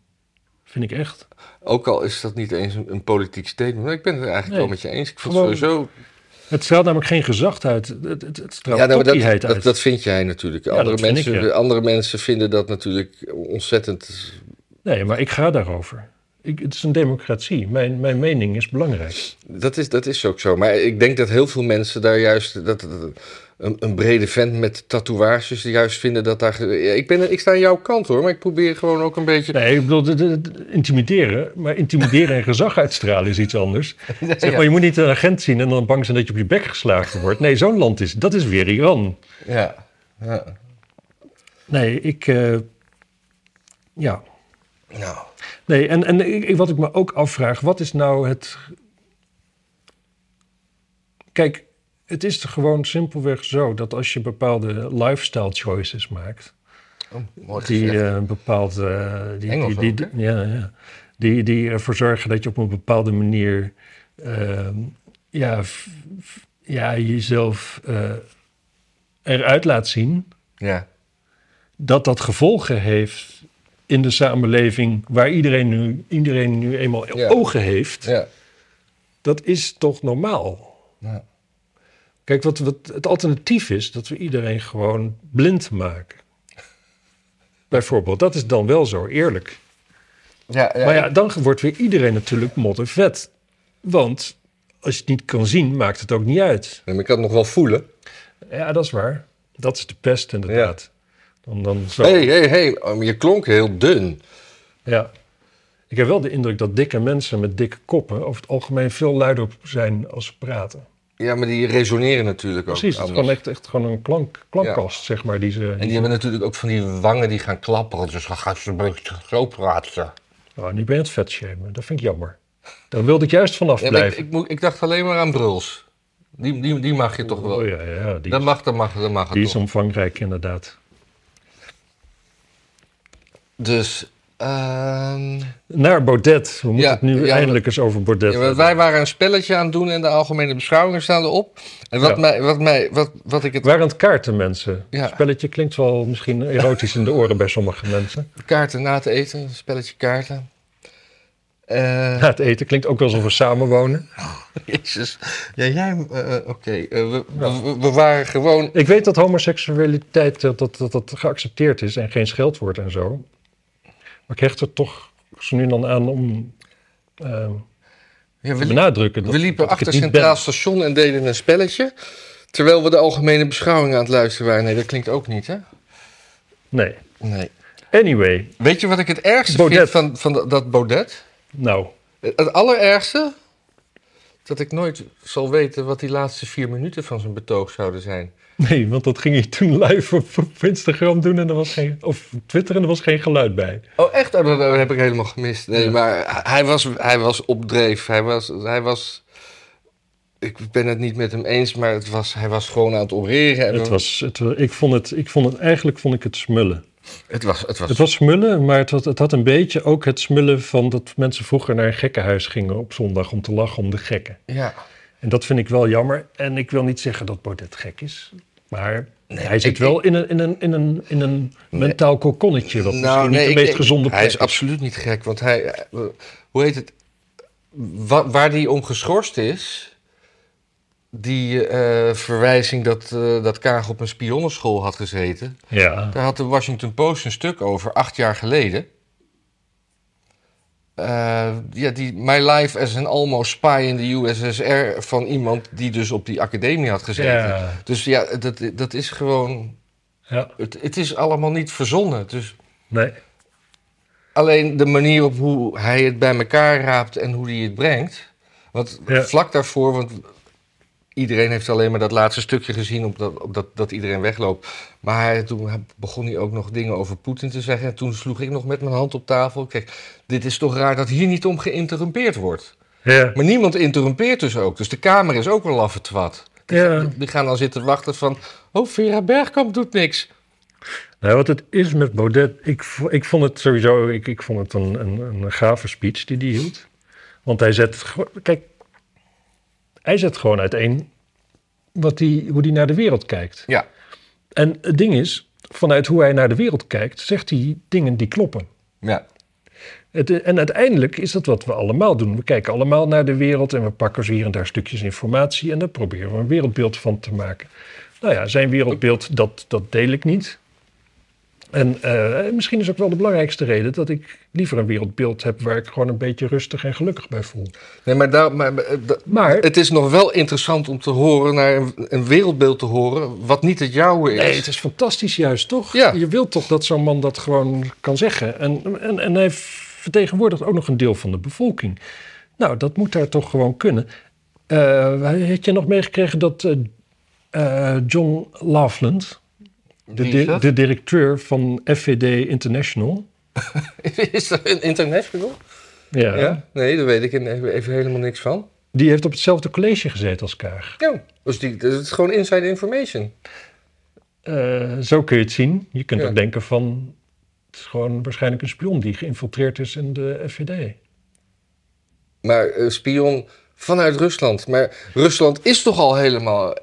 vind ik echt. Ook al is dat niet eens een, een politiek statement. Maar ik ben het er eigenlijk Nee. wel met je eens. Ik vond Gewoon- het sowieso Het straalt namelijk geen gezag uit. Het, het, het straalt Ja, nou, dat, uit. dat, dat vind jij natuurlijk. Ja, andere, mensen, ik, ja. andere mensen vinden dat natuurlijk ontzettend. Nee, maar ik ga daarover. Ik, het is een democratie. Mijn, mijn mening is belangrijk. Dat is, dat is ook zo. Maar ik denk dat heel veel mensen daar juist. Dat, dat- een, een brede vent met tatoeages die juist vinden dat daar. Ja, ik, ben, ik sta aan jouw kant hoor, maar ik probeer gewoon ook een beetje. Nee, ik bedoel, de- de- de- intimideren. Maar intimideren en gezag uitstralen is iets anders. Zeg ja. je moet niet een agent zien en dan bang zijn dat je op je bek geslagen wordt. Nee, zo'n land is, dat is weer Iran. Ja. ja. Nee, ik, eh, ja. Nou. Nee, en, en ik- wat ik me ook afvraag, wat is nou het... Kijk, het is gewoon simpelweg zo dat als je bepaalde lifestyle choices maakt... Oh, die gezegd. eh, een bepaald... eh, die, Engels die, ook, die, ja, ja. Die, die ervoor zorgen dat je op een bepaalde manier... ehm, ja, f- ja, jezelf eh, eruit laat zien... Ja. dat dat gevolgen heeft in de samenleving... waar iedereen nu, iedereen nu eenmaal Ja. ogen heeft... Ja. dat is toch normaal? Ja. Kijk, wat, wat het alternatief is, dat we iedereen gewoon blind maken. Bijvoorbeeld, dat is dan wel zo eerlijk. Ja, ja, maar ja, dan wordt weer iedereen natuurlijk moddervet. Want als je het niet kan zien, maakt het ook niet uit. maar ik kan het nog wel voelen. Ja, dat is waar. Dat is de pest inderdaad. Dan, dan zo. Hé, hé, hé. Oh, Je klonk heel dun. Ja. Ik heb wel de indruk dat dikke mensen met dikke koppen over het algemeen veel luider zijn als ze praten. Ja, maar die resoneren natuurlijk ook Precies, het is gewoon echt, echt gewoon een klank, klankkast, zeg maar. Die ze, En die hebben natuurlijk ook van die wangen die gaan klapperen. Dus dan gaan ze een beetje zo praten. Oh, nu ben je het vet shamen. Dat vind ik jammer. Daar wilde ik juist vanaf Ja, ik, blijven. ik, moet- ik dacht alleen maar aan Bruls. Die, die, die mag je toch wel. Oh ja, ja die, Dat mag, dat mag, dat mag het die is toch. omvangrijk inderdaad. Dus, Naar Baudet. We moeten Ja, het nu ja, eindelijk eens over Baudet ja, wij waren een spelletje aan het doen en de algemene beschouwingen staan erop. En wat, mij, wat, mij, wat, wat ik het waren het kaarten, mensen. Ja. Het spelletje klinkt wel misschien erotisch in de oren bij sommige mensen. kaarten na te eten, spelletje kaarten. Eh, Na het eten klinkt ook wel alsof we samenwonen. Jezus. Ja, jij, eh, eh, oké. We, we, we waren gewoon. Ik weet dat homoseksualiteit dat, dat, dat, dat geaccepteerd is en geen scheldwoord en zo. Maar ik hecht er toch zo nu dan aan om ehm, Ja, te we, benadrukken. Dat, we liepen achter Centraal ben. Station en deden een spelletje. Terwijl we de algemene beschouwing aan het luisteren waren. Nee, dat klinkt ook niet, hè? Nee. Nee. Anyway, Weet je wat ik het ergste Baudet. vind van, van dat- dat Baudet? nou, Het allerergste? Dat ik nooit zal weten wat die laatste vier minuten van zijn betoog zouden zijn. Nee, want dat ging hij toen live op, op Instagram doen en er was geen, of Twitter en er was geen geluid bij. Oh, echt? Oh, dat, dat heb ik helemaal gemist. Nee, Ja. maar hij was, hij was op dreef. Hij was, hij was... Ik ben het niet met hem eens, maar het was, hij was gewoon aan het oreren. En Het was, het, ik vond het, ik vond het, eigenlijk vond ik het smullen. het was, het was, Het was smullen, maar het had, het had een beetje ook het smullen van dat mensen vroeger naar een gekkenhuis gingen op zondag om te lachen om de gekken. ja. En dat vind ik wel jammer. En ik wil niet zeggen dat Baudet gek is. Maar Nee, hij zit ik- wel in een, in een, in een, in een mentaal kokonnetje. Wat misschien niet de Nou, meest ik- gezonde Hij plek is absoluut niet gek, want hij... eh, Hoe heet het? Wa- waar hij om geschorst is... Die eh, verwijzing dat, eh, dat Kaag op een spionnenschool had gezeten... Ja, Daar had de Washington Post een stuk over, acht jaar geleden. Eh, ja, die My Life as an Almost Spy in the USSR van iemand die dus op die academie had gezeten. ja, Dus ja, dat, dat is gewoon... ja. Het, het is allemaal niet verzonnen. Dus Nee. alleen de manier op hoe hij het bij elkaar raapt en hoe hij het brengt. Want Ja. vlak daarvoor, want iedereen heeft alleen maar dat laatste stukje gezien op dat, op dat, dat iedereen wegloopt. Maar hij, toen begon hij ook nog dingen over Poetin te zeggen. En toen sloeg ik nog met mijn hand op tafel. Kijk, dit is toch raar dat hier niet om geïnterrumpeerd wordt. Ja. Maar niemand interrumpeert dus ook. Dus de Kamer is ook wel laffe twat. Die, Ja. die gaan dan zitten wachten van... Oh, Vera Bergkamp doet niks. Nou, wat het is met Baudet, ik, ik vond het sowieso, ik, ik vond het een, een, een gave speech die hij hield. Want hij zet, kijk, hij zet gewoon uiteen wat die, hoe hij naar de wereld kijkt. Ja. En het ding is, vanuit hoe hij naar de wereld kijkt, zegt hij dingen die kloppen. Ja. Het, en uiteindelijk is dat wat we allemaal doen. We kijken allemaal naar de wereld en we pakken zo hier en daar stukjes informatie en daar proberen we een wereldbeeld van te maken. Nou ja, zijn wereldbeeld, dat, dat deel ik niet. En eh, misschien is ook wel de belangrijkste reden dat ik liever een wereldbeeld heb waar ik gewoon een beetje rustig en gelukkig bij voel. Nee, maar, daar, maar maar, eh, da- Maar het is nog wel interessant om te horen, naar een, een wereldbeeld te horen, wat niet het jouwe is. nee, het is fantastisch juist, toch? Ja. Je wilt toch dat zo'n man dat gewoon kan zeggen. En, en, en hij vertegenwoordigt ook nog een deel van de bevolking. Nou, dat moet daar toch gewoon kunnen. Eh had je nog meegekregen dat eh, eh, John Loveland, de, di- de directeur van FVD International... Is dat een international? Ja, Ja. Nee, daar weet ik even, helemaal niks van. die heeft op hetzelfde college gezeten als Kaag. Ja, dus die, dat is gewoon inside information. Eh, zo kun je het zien. Je kunt Ja. ook denken van... het is gewoon waarschijnlijk een spion die geïnfiltreerd is in de FVD. Maar eh, spion vanuit Rusland. Maar Rusland is toch al helemaal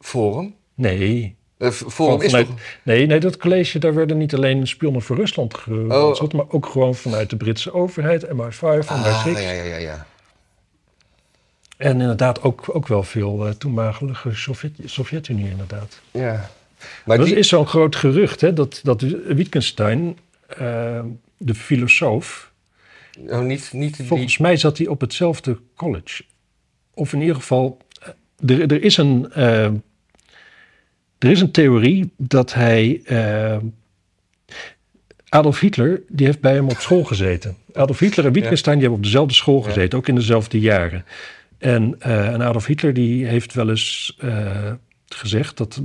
Forum? Nee, Eh, Forum is vanuit- toch... Nee, nee, dat college, daar werden niet alleen spionnen voor Rusland geronseld, maar ook gewoon vanuit de Britse overheid, MI5, Ah, MI6. ja, ja, ja, ja. En inderdaad ook, ook wel veel eh, toenmalige Sovjet, Sovjet-Unie, inderdaad. ja. Maar dat die, is zo'n groot gerucht, hè, dat, dat Wittgenstein, eh, de filosoof, oh, niet, niet die... volgens mij zat hij op hetzelfde college. Of in ieder geval, er, er is een... er is een theorie dat hij. eh, Adolf Hitler, die heeft bij hem op school gezeten. Adolf Hitler en Wittgenstein die hebben op dezelfde school Ja. gezeten, ook in dezelfde jaren. En, eh, en Adolf Hitler die heeft wel eens eh, gezegd dat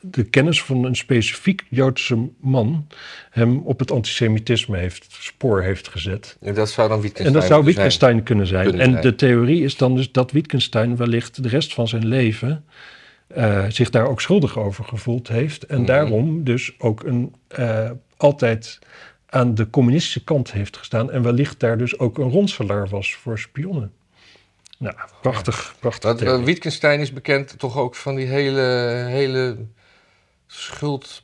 de kennis van een specifiek Joodse man hem op het antisemitisme heeft, spoor heeft gezet. En dat zou dan Wittgenstein En dat zou zijn. Wittgenstein kunnen zijn. Kunnen en zijn. de theorie is dan dus dat Wittgenstein wellicht de rest van zijn leven eh, zich daar ook schuldig over gevoeld heeft. En Mhm. daarom dus ook een, eh, altijd aan de communistische kant heeft gestaan. En wellicht daar dus ook een ronselaar was voor spionnen. Nou, prachtig, prachtig. Want, eh. Wittgenstein is bekend toch ook van die hele, hele schuld...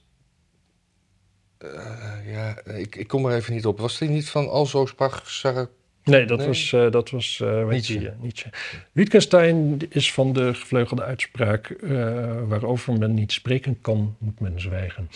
Eh, ja, ik, ik kom er even niet op. Was die niet van Alzo sprach Sarah? Nee, dat Nee. was, eh, dat was weet Nietzsche. je, Nietzsche. Wittgenstein is van de gevleugelde uitspraak... eh, waarover men niet spreken kan, moet men zwijgen.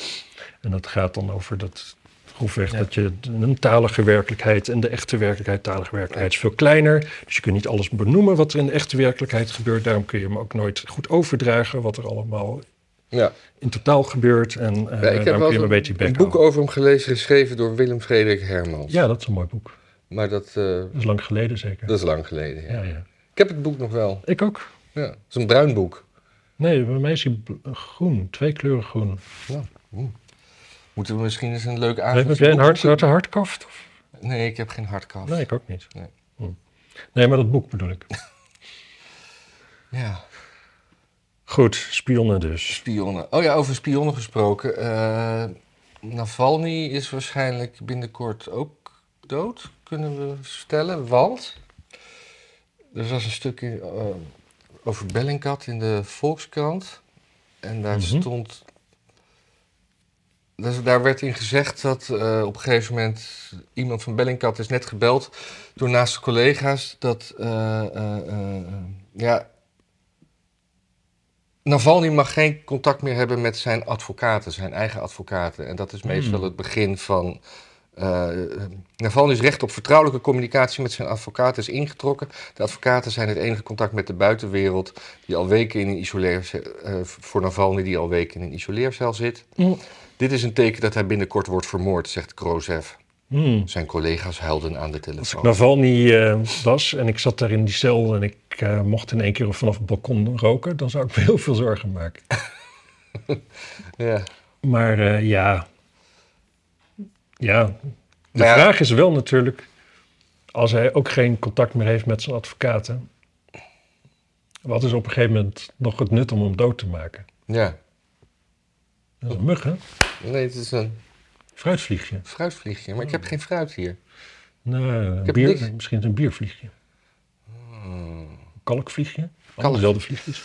En dat gaat dan over dat grofweg Ja. dat je een talige werkelijkheid... en de echte werkelijkheid, talige werkelijkheid is veel kleiner. Dus je kunt niet alles benoemen wat er in de echte werkelijkheid gebeurt. Daarom kun je hem ook nooit goed overdragen... wat er allemaal Ja, in totaal gebeurt. En eh ja ik heb daarom wel kun je hem eens een beetje een, bek een boek over hem gelezen, geschreven door Willem Frederik Hermans. Ja, dat is een mooi boek. Maar dat, eh, Dat is lang geleden zeker. dat is lang geleden. Ja. ja, ja. Ik heb het boek nog wel. Ik ook. Ja, het is een bruin boek. Nee, bij mij is hij groen. Twee kleuren groen. Moeten we misschien eens een leuk Heb avond... jij een hard, hard, hardkaft? Of? Nee, ik heb geen hardkaft. Nee, ik ook niet. Nee. Hm. Nee, maar dat boek bedoel ik. Ja, Goed, spionnen dus. spionnen. Oh ja, over spionnen gesproken. eh Navalny is waarschijnlijk binnenkort ook dood, kunnen we stellen. Want er was een stukje eh, over Bellingcat in de Volkskrant. En daar Mhm. stond... Dus daar werd in gezegd dat eh, op een gegeven moment iemand van Bellingcat is net gebeld door naaste collega's dat eh, ja, Navalny mag geen contact meer hebben met zijn advocaten, zijn eigen advocaten. En dat is meestal Hmm. het begin van. Eh Navalny's recht op vertrouwelijke communicatie met zijn advocaten is ingetrokken. De advocaten zijn het enige contact met de buitenwereld die al weken in een isoleercel, eh, voor Navalny die al weken in een isoleercel zit. Hm. Dit is een teken dat hij binnenkort wordt vermoord, zegt Krozev. Hm. Zijn collega's huilden aan de Als ik telefoon. Navalny eh was en ik zat daar in die cel en ik eh, mocht in één keer vanaf het balkon roken, dan zou ik me heel veel zorgen maken. Ja. Maar eh, ja. Ja. De ja- vraag is wel natuurlijk, als hij ook geen contact meer heeft met zijn advocaten, wat is op een gegeven moment nog het nut om hem dood te maken? ja. Dat is een mug, hè? Nee, het is een Fruitvliegje. fruitvliegje, maar ik heb geen fruit hier. Nou, een heb bier, niks. misschien is het een biervliegje. Hmm. Kalkvliegje. Kalk. Dezelfde vliegjes.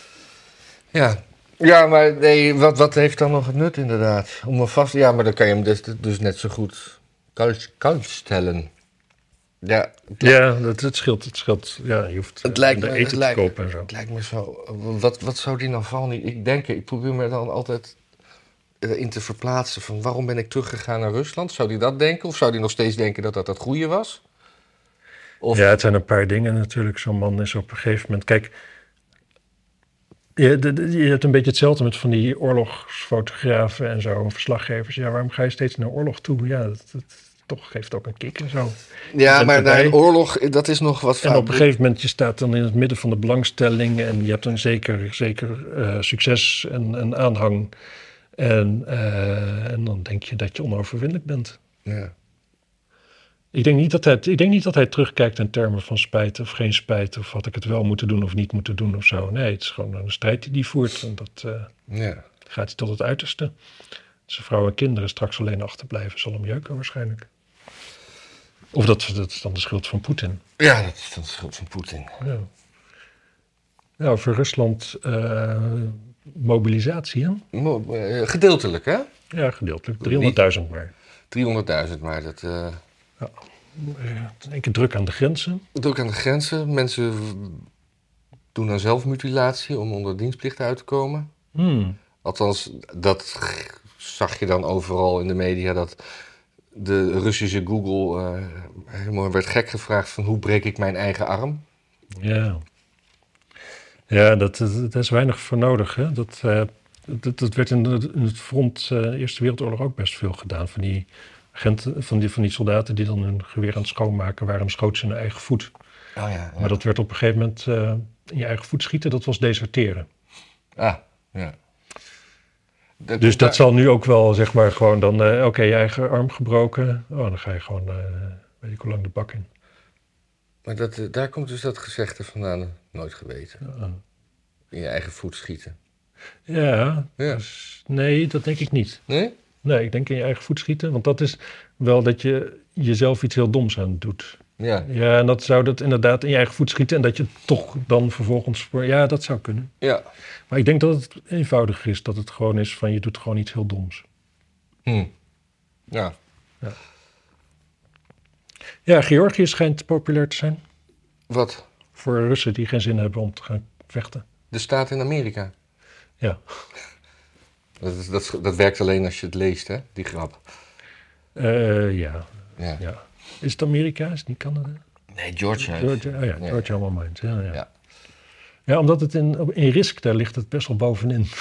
Ja. Ja, maar nee, wat, wat heeft dan nog het nut inderdaad? Om vast... Ja, maar dan kan je hem dus, dus net zo goed koud, koud stellen. Ja, Ja, dat, het scheelt. Het scheelt. Ja, je hoeft Het lijkt me- eten het te lijkt- kopen en zo. het lijkt me zo... Wat, wat zou die Navalny... Ik denk, ik probeer me dan altijd eh, in te verplaatsen van... waarom ben ik teruggegaan naar Rusland? Zou die dat denken? Of zou die nog steeds denken dat dat het goede was? Of, Ja, het zijn een paar dingen natuurlijk. Zo'n man is op een gegeven moment... Kijk, je, de- je hebt een beetje hetzelfde met van die oorlogsfotografen en zo, verslaggevers. Ja, waarom ga je steeds naar oorlog toe? Ja, dat, dat toch geeft ook een kick en zo. ja, maar naar een oorlog, dat is nog wat... En op een gegeven moment, je staat dan in het midden van de belangstelling en je hebt een zeker, zeker eh, succes en, en aanhang. En, eh, en dan denk je dat je onoverwinnelijk bent. Ja. Ik denk, niet dat hij, ik denk niet dat hij terugkijkt in termen van spijt of geen spijt. Of had ik het wel moeten doen of niet moeten doen of zo. Nee, het is gewoon een strijd die hij voert. En dat eh, ja. gaat hij tot het uiterste. Zijn vrouw en kinderen straks alleen achterblijven zal hem jeuken waarschijnlijk. Of dat, dat is dan de schuld van Poetin. Ja, dat is dan de schuld van Poetin. Ja. Ja, voor Rusland eh, mobilisatie, hè? Mo- eh, Gedeeltelijk, hè? Ja, gedeeltelijk. 300.000 maar. 300.000, maar dat... Eh, in één keer druk aan de grensen. Druk aan de grenzen. Mensen doen dan zelfmutilatie om onder dienstplicht uit te komen. Hmm. Althans, dat zag je dan overal in de media. Dat de Russische Google eh, helemaal werd gek gevraagd van hoe breek ik mijn eigen arm. Ja. Ja, dat, dat, daar is weinig voor nodig. Hè? Dat, eh, dat, dat werd in, het front eh, Eerste Wereldoorlog ook best veel gedaan. Van die agenten, van die, van die soldaten die dan hun geweer aan het schoonmaken waren, en schoten ze in hun eigen voet. Oh ja. ja. Maar dat werd op een gegeven moment eh, in je eigen voet schieten, dat was deserteren. Ah, ja. Dat- Dus dat daar- zal nu ook wel, zeg maar, gewoon dan, eh, oké, je eigen arm gebroken. Oh, dan ga je gewoon, eh, weet ik hoe lang, de bak in. Maar dat, daar komt dus dat gezegde vandaan. Nooit geweten. Ja. In je eigen voet schieten. Ja, Ja. dus- nee, dat denk ik niet. Nee? Nee, ik denk in je eigen voet schieten, want dat is wel dat je jezelf iets heel doms aan doet. Ja. Ja, en dat zou dat inderdaad in je eigen voet schieten en dat je toch dan vervolgens... Ja, dat zou kunnen. Ja. Maar ik denk dat het eenvoudiger is, dat het gewoon is van je doet gewoon iets heel doms. Hm. Ja. Ja, Georgië schijnt populair te zijn Wat? voor Russen die geen zin hebben om te gaan vechten. De staat in Amerika. Ja. Dat, dat, dat werkt alleen als je het leest, hè? Die grap. Eh, ja, Ja. ja. Is het Amerika? Is het niet Canada? Nee, Georgia. Georgia, oh ja. Georgia allemaal mind. Ja, ja. Ja. ja. omdat het in, in Risk, daar ligt het best wel bovenin.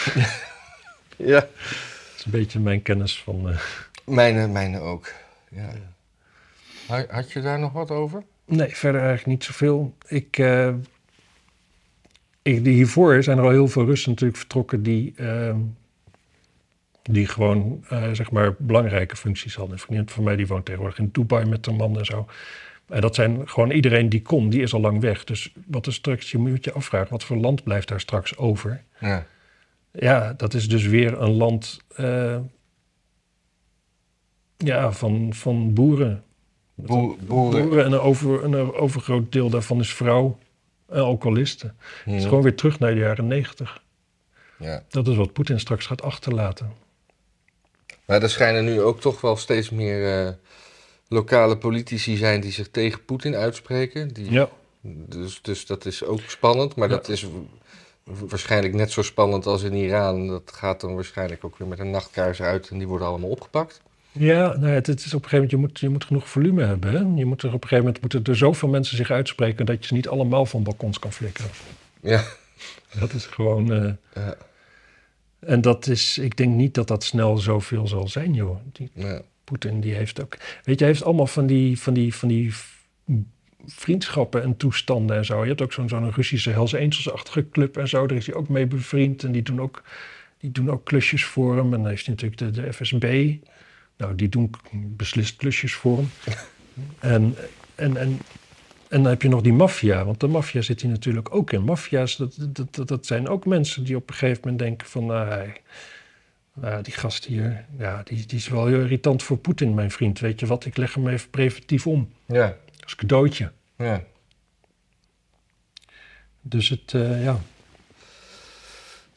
Ja. Dat is een beetje mijn kennis van... eh, Mijne, mijne ook. Ja. Ha- Had je daar nog wat over? Nee, verder eigenlijk niet zoveel. Ik, eh, ik, die hiervoor zijn er al heel veel Russen natuurlijk vertrokken die, die gewoon eh, zeg maar belangrijke functies hadden. Een vriendin van mij die woont tegenwoordig in Dubai met haar man en zo. En dat zijn gewoon iedereen die kon, die is al lang weg. Dus wat er straks, je moet je afvragen, wat voor land blijft daar straks over? Ja. Ja, dat is dus weer een land eh, ja, van, van boeren. Boer- boeren. Boeren en een, over, een overgroot deel daarvan is vrouw en alcoholisten. Het is gewoon weer terug naar de jaren negentig. Ja. Dat is wat Poetin straks gaat achterlaten. Maar er schijnen nu ook toch wel steeds meer eh, lokale politici zijn die zich tegen Poetin uitspreken. Die, Ja, dus, dus dat is ook spannend, maar Ja. dat is wa- waarschijnlijk net zo spannend als in Iran. Dat gaat dan waarschijnlijk ook weer met een nachtkaars uit en die worden allemaal opgepakt. ja nou ja, het, het is op een gegeven moment, je moet, je moet genoeg volume hebben. Hè? Je moet er op een gegeven moment moeten er zoveel mensen zich uitspreken dat je ze niet allemaal van balkons kan flikkeren. Ja. Dat is gewoon. eh, Ja. En dat is, ik denk niet dat dat snel zoveel zal zijn, joh. Die. Poetin die heeft ook. Weet je, hij heeft allemaal van die, van die, van die vriendschappen en toestanden en zo. Je hebt ook zo'n zo'n Russische Hells Angels-achtige club en zo. Daar is hij ook mee bevriend. En die doen ook, die doen ook klusjes voor hem. En dan heeft hij natuurlijk de, de FSB. Nou, die doen beslist klusjes voor hem. en, en, en, en dan heb je nog die maffia. Want de maffia zit hier natuurlijk ook in. Maffia's, dat, dat, dat, dat zijn ook mensen die op een gegeven moment denken van... nou, hij- nou, die gast hier, ja, die, die is wel heel irritant voor Poetin, mijn vriend. Weet je wat, ik leg hem even preventief om. Ja. Als cadeautje. Ja. Dus het, eh, ja.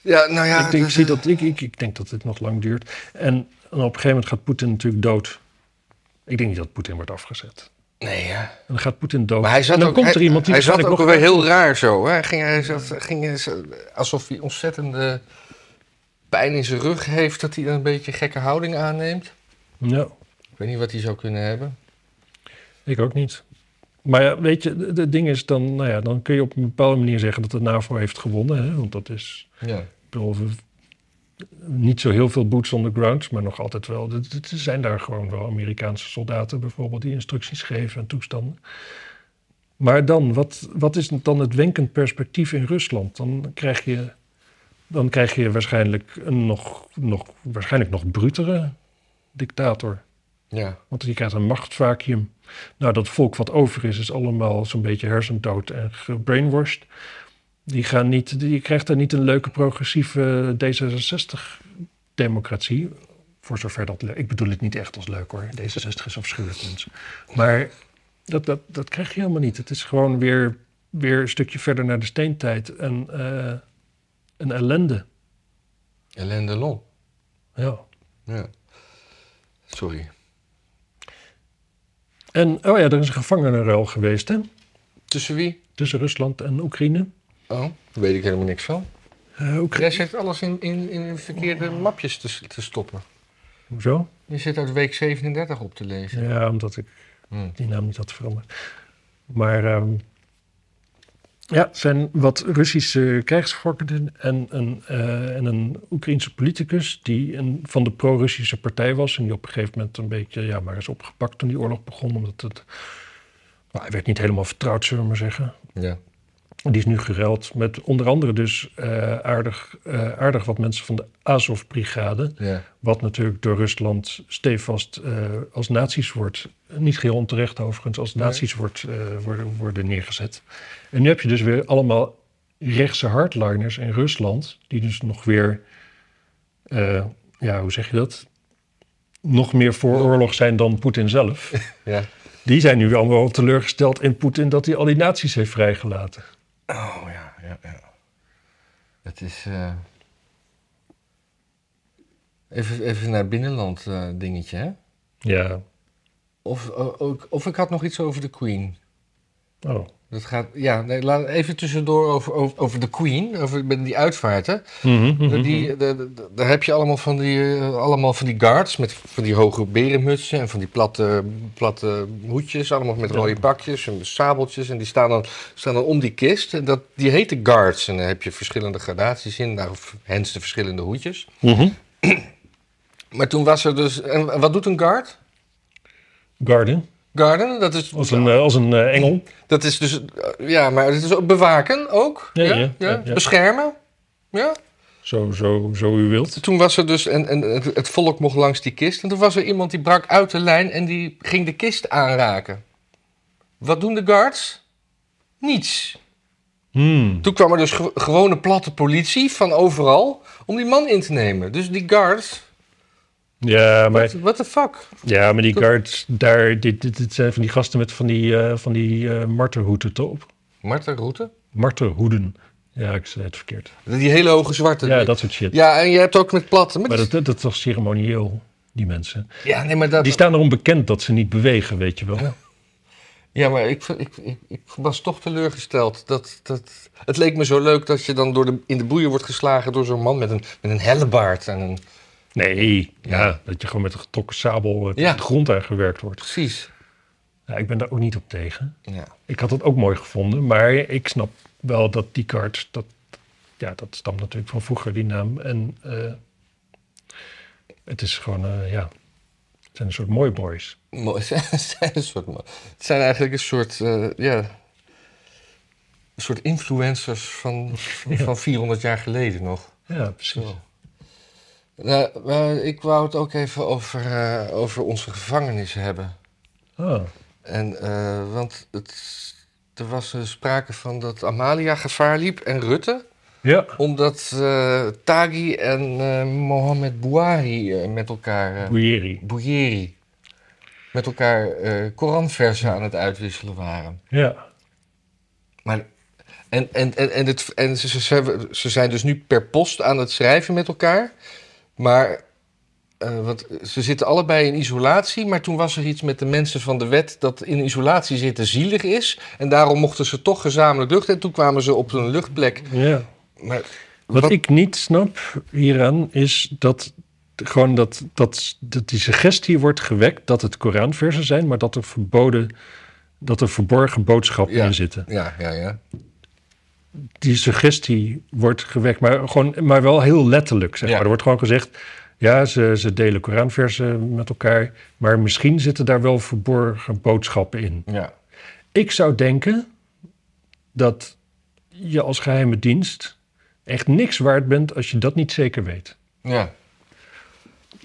Ja, nou ja. ik, denk, dat- zie dat, ik, ik, ik denk dat het nog lang duurt. En, en op een gegeven moment gaat Poetin natuurlijk dood. Ik denk niet dat Poetin wordt afgezet. Nee, ja. En dan gaat Poetin dood. Maar hij zat en dan ook, komt er hij, iemand die hij zat ook weer heel raar zo. Hè? Ging, hij zat, ging alsof hij ontzettende pijn in zijn rug heeft, dat hij dan een beetje gekke houding aanneemt. Ja, Ik weet niet wat hij zou kunnen hebben. ik ook niet. Maar ja, weet je, het ding is dan, nou ja, dan kun je op een bepaalde manier zeggen dat de NAVO heeft gewonnen. Hè? Want dat is, Ja. Ik bedoel, we- niet zo heel veel boots on the ground, maar nog altijd wel. Er zijn daar gewoon wel Amerikaanse soldaten bijvoorbeeld die instructies geven en toestanden. Maar dan, wat, wat is dan het wenkend perspectief in Rusland? Dan krijg je, dan krijg je waarschijnlijk een nog, nog, waarschijnlijk nog brutere dictator. Ja. Want je krijgt een machtsvacuum. Nou, dat volk wat over is, is allemaal zo'n beetje hersendood en gebrainwashed. Die, gaan niet, die krijgt daar niet een leuke progressieve D66-democratie. Voor zover dat... le- Ik bedoel het niet echt als leuk hoor. D66 is afschuwelijk mensen. Maar dat, dat, dat krijg je helemaal niet. Het is gewoon weer, weer een stukje verder naar de steentijd. En eh, een ellende. Alain Delon. Ja. Ja. Sorry. En oh ja, er is een gevangenenruil geweest hè? Tussen wie? Tussen Rusland en Oekraïne. Oh, daar weet ik helemaal niks van. Eh, Oekra- Jij zit alles in, in, in verkeerde mapjes te, te stoppen. Hoezo? Je zit uit week 37 op te lezen. Ja, omdat ik Hm. die naam niet had veranderd. Maar ehm, Ja, het zijn wat Russische krijgsgevangenen en een, eh, en een Oekraïense politicus die een, van de pro-Russische partij was. En die op een gegeven moment een beetje, ja, maar is opgepakt toen die oorlog begon. Omdat het, nou, hij werd niet helemaal vertrouwd, zullen we maar zeggen. Ja. Die is nu geruild met onder andere dus eh, aardig, eh, aardig wat mensen van de Azov-brigade. Ja. Wat natuurlijk door Rusland stevast eh, als nazi's wordt, niet geheel onterecht overigens, als Nee. nazi's wordt, worden, worden neergezet. En nu heb je dus weer allemaal rechtse hardliners in Rusland, die dus nog weer, ja, hoe zeg je dat? Nog meer voor oorlog zijn dan Poetin zelf. ja. Die zijn nu allemaal teleurgesteld in Poetin dat hij al die nazi's heeft vrijgelaten. Oh ja, ja, ja. Het is. eh, Even, even naar binnenland eh, dingetje, hè? Ja, Of, o- ook, of ik had nog iets over de Queen. oh. Dat gaat, ja, nee, laat even tussendoor over, over, over de Queen, over die uitvaarten. Mhm, mhm, Die, de- de- daar heb je allemaal van die, eh, allemaal van die guards met van die hoge berenmutsen en van die platte, platte hoedjes, allemaal met rode pakjes en sabeltjes. En die staan dan, staan dan om die kist. En dat, die heten guards. En daar heb je verschillende gradaties in, nou, hens de verschillende hoedjes. mhm. Maar toen was er dus, en wat doet een guard? Garden, Garden, dat is, als een, eh, als een eh, engel. dat is dus, eh, ja, maar het is ook bewaken ook. Ja, ja. Beschermen. Ja. Zo, zo, zo u wilt. Toen was er dus, en, en het, volk mocht langs die kist. En toen was er iemand die brak uit de lijn en die ging de kist aanraken. Wat doen de guards? Niets. Hmm. Toen kwam er dus ge- gewone platte politie van overal om die man in te nemen. Dus die guards, Ja, maar, what, what the fuck? ja, maar die guards daar, dit, dit, dit zijn van die gasten met van die, eh van die eh marterhoeden top. Marten Route? Marterhoeden. Ja, ik zei het verkeerd. Die hele hoge zwarte. Ja, dat soort shit. Ja, en je hebt ook met platte. Maar Maar dat, dat, dat is toch ceremonieel, die mensen. ja, nee, maar dat, Die staan erom bekend dat ze niet bewegen, weet je wel. Ja, maar ik, ik, ik, ik was toch teleurgesteld. Dat, dat, het leek me zo leuk dat je dan door de, in de boeien wordt geslagen door zo'n man met een, met een hellebaard. En een, Nee, ja, Ja. dat je gewoon met een getrokken sabel eh, Ja. de grond aangewerkt wordt. precies. Ja, ik ben daar ook niet op tegen. Ja. Ik had het ook mooi gevonden, maar ik snap wel dat die kaart, dat, ja, dat stamt natuurlijk van vroeger, die naam. En eh, het is gewoon, eh, ja, het zijn een soort mooi boys. Mooi. Het zijn, een soort, het zijn eigenlijk een soort, ja, een soort influencers van, van, van 400 jaar geleden nog. Ja, precies. Zo. Nou, ik wou het ook even over, eh, over onze gevangenissen hebben. Ah, En, eh, want het, er was eh, sprake van dat Amalia gevaar liep en Rutte. ja, Omdat eh Taghi en Mohamed Bouhari met elkaar... Bouyeri. Bouyeri, met elkaar Koranversen aan het uitwisselen waren. Ja, Maar, en en, en, en, het, en ze, ze- ze zijn dus nu per post aan het schrijven met elkaar. Maar eh, want ze zitten allebei in isolatie. Maar toen was er iets met de mensen van de wet dat in isolatie zitten zielig is. En daarom mochten ze toch gezamenlijk luchten. En toen kwamen ze op een luchtplek. ja. Maar Wat, Wat- ik niet snap hieraan is dat gewoon dat, dat, dat die suggestie wordt gewekt dat het Koranversen zijn, maar dat er verboden, dat er verborgen boodschappen Ja. in zitten. ja, ja, ja. Die suggestie wordt gewekt, maar, gewoon, maar wel heel letterlijk. Zeg Ja. maar. Er wordt gewoon gezegd, ja, ze, ze delen Koranversen met elkaar, maar misschien zitten daar wel verborgen boodschappen in. ja. Ik zou denken dat je als geheime dienst echt niks waard bent als je dat niet zeker weet. ja.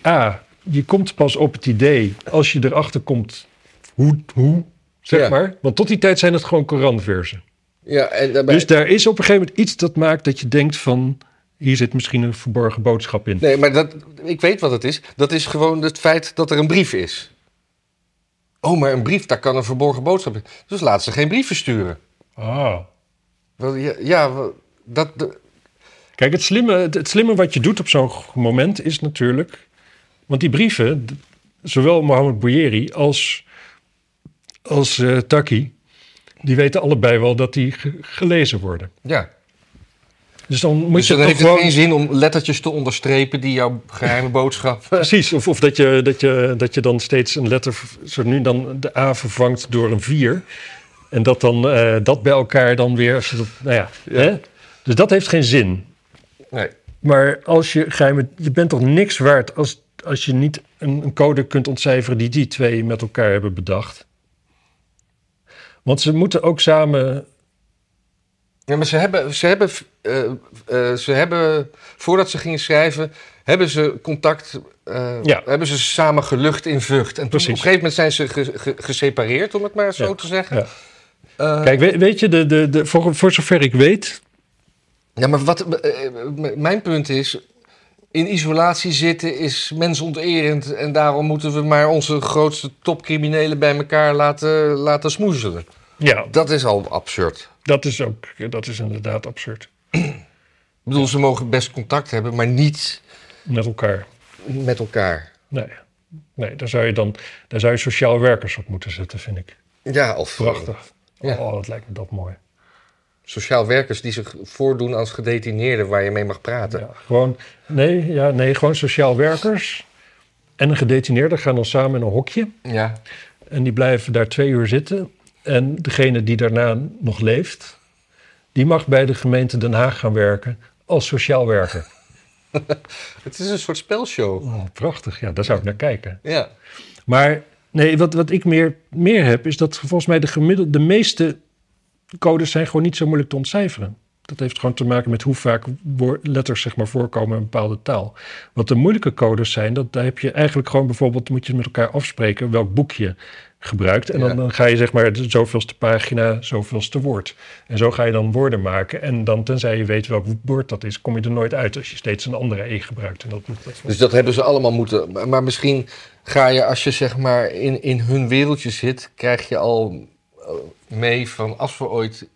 A, je komt pas op het idee als je erachter komt hoe, hoe zeg Ja. maar. Want tot die tijd zijn het gewoon Koranversen. Ja en daarbij, Dus daar is op een gegeven moment iets dat maakt dat je denkt van... hier zit misschien een verborgen boodschap in. Nee, maar dat, ik weet wat het is. Dat is gewoon het feit dat er een brief is. Oh, maar een brief, daar kan een verborgen boodschap in. Dus laat ze geen brieven sturen. Ah. Wel, ja, dat, de- Kijk, het slimme, het, slimme wat je doet op zo'n moment is natuurlijk... Want die brieven, zowel Mohammed Bouyeri als, als eh, Taki... die weten allebei wel dat die ge- gelezen worden. ja. Dus dan moet Dus je dan heeft het geen zin om lettertjes te onderstrepen die jouw geheime boodschap... Precies, of, of dat, je, dat, je, dat je dan steeds een letter, zo nu dan de A vervangt door een 4. En dat dan eh, dat bij elkaar dan weer. Als je dat, nou ja, Ja. Hè? Dus dat heeft geen zin. Nee. Maar als je geheime, je bent toch niks waard als, als je niet een, een code kunt ontcijferen die die twee met elkaar hebben bedacht. Want ze moeten ook samen. Ja, maar ze hebben, ze hebben, eh, eh, ze hebben, voordat ze gingen schrijven, hebben ze contact, eh, Ja. hebben ze samen gelucht in Vught. En toen, op een gegeven moment zijn ze ge- ge- gesepareerd, om het maar zo Ja. te zeggen. Ja. Kijk, weet, weet je, de, de, de, voor, voor zover ik weet. Ja, maar wat, mijn punt is, in isolatie zitten is mensonterend en daarom moeten we maar onze grootste topcriminelen bij elkaar laten, laten smoezelen. Ja, Dat is al absurd. dat is ook. Dat is inderdaad absurd. Ik bedoel, ze mogen best contact hebben, maar niet Met elkaar. met elkaar. Nee. Nee, daar zou je dan. Daar zou je sociaal werkers op moeten zetten, vind ik. Ja, of Prachtig. Ja. Oh, dat lijkt me dat mooi. Sociaal werkers die zich voordoen als gedetineerden waar je mee mag praten. Ja, gewoon, nee, ja, nee, gewoon sociaal werkers en een gedetineerde gaan dan samen in een hokje. Ja. En die blijven daar twee uur zitten. En degene die daarna nog leeft, die mag bij de gemeente Den Haag gaan werken als sociaal werker. Het is een soort spelshow. Oh, prachtig, ja, daar zou ik naar kijken. Ja. Maar nee, wat, wat ik meer, meer heb, is dat volgens mij de gemiddelde, de meeste codes zijn gewoon niet zo moeilijk te ontcijferen. Dat heeft gewoon te maken met hoe vaak letters zeg maar, voorkomen in een bepaalde taal. Wat de moeilijke codes zijn, dat, daar heb je eigenlijk gewoon bijvoorbeeld, moet je met elkaar afspreken welk boek je gebruikt. En dan, Ja. dan ga je zeg maar de zoveelste pagina, zoveelste woord. En zo ga je dan woorden maken. En dan, tenzij je weet welk woord dat is, kom je er nooit uit als je steeds een andere E gebruikt. En dat, dat, Dus dat hebben ze allemaal moeten. maar- Maar misschien ga je, als je zeg maar in, in hun wereldje zit, krijg je al eh, mee van als we ooit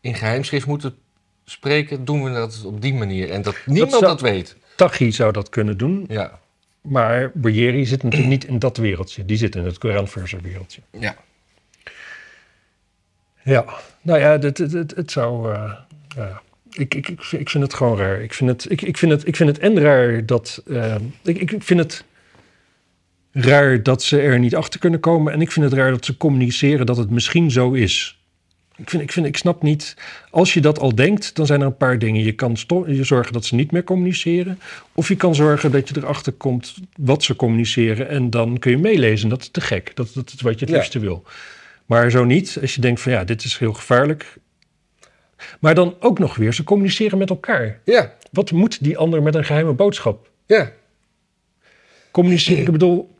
in geheimschrift moeten spreken, doen we dat op die manier. En dat niemand dat, zou- weet. Tachi zou dat kunnen doen. Ja. Maar Boyeri zit natuurlijk niet in dat wereldje. Die zit in het Koranverser wereldje. Ja. Ja, nou ja, het, het, het, het zou... ja. ik, ik, ik, vind- ik vind het gewoon raar. Ik vind het, ik, ik vind het, ik vind het en raar dat... eh, ik, ik vind het raar dat ze er niet achter kunnen komen. En ik vind het raar dat ze communiceren dat het misschien zo is. Ik, vind, ik, vind, ik snap niet... Als je dat al denkt, dan zijn er een paar dingen. Je kan je zorgen dat ze niet meer communiceren. Of je kan zorgen dat je erachter komt wat ze communiceren. En dan kun je meelezen. Dat is te gek. Dat, dat is wat je het Ja. liefste wil. Maar zo niet. Als je denkt van ja, dit is heel gevaarlijk. Maar dan ook nog weer, ze communiceren met elkaar. Ja. Wat moet die ander met een geheime boodschap? Ja. Communiceren, ik bedoel...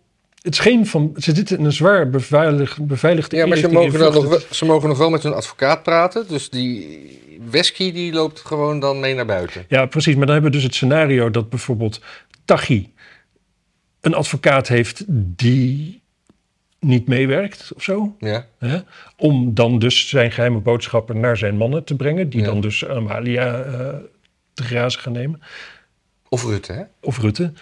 Het is geen van... Ze zitten in een zwaar beveiligd, beveiligde Ja, maar ze mogen, dan nog, wel- ze mogen nog wel met hun advocaat praten. Dus die Wesky die loopt gewoon dan mee naar buiten. Ja, precies. Maar dan hebben we dus het scenario dat bijvoorbeeld Tachi een advocaat heeft die niet meewerkt of zo. Ja. Hè? Om dan dus zijn geheime boodschappen naar zijn mannen te brengen. Die Ja. dan dus Amalia eh, te grazen gaan nemen. Of Rutte, hè? Of Rutte.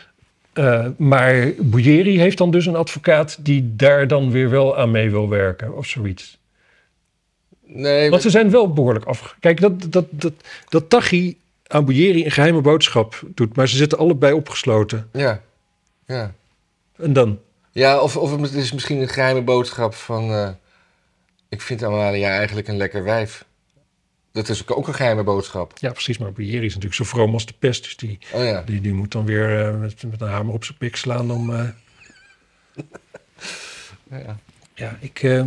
Eh, maar Bouyeri heeft dan dus een advocaat die daar dan weer wel aan mee wil werken of zoiets. Nee, Want ze zijn wel behoorlijk af. Kijk, dat, dat, dat, dat Tachi aan Bouyeri een geheime boodschap doet, maar ze zitten allebei opgesloten. ja. Ja. En dan? Ja, of, of het is misschien een geheime boodschap van... eh, ik vind Amalia eigenlijk een lekker wijf. Dat is ook een geheime boodschap. Ja, precies. Maar Bouyeri is natuurlijk zo vroom als de pest. Dus die, Oh ja. die, die moet dan weer eh, met, met een hamer op zijn pik slaan om... eh, ja. ja, ik... eh,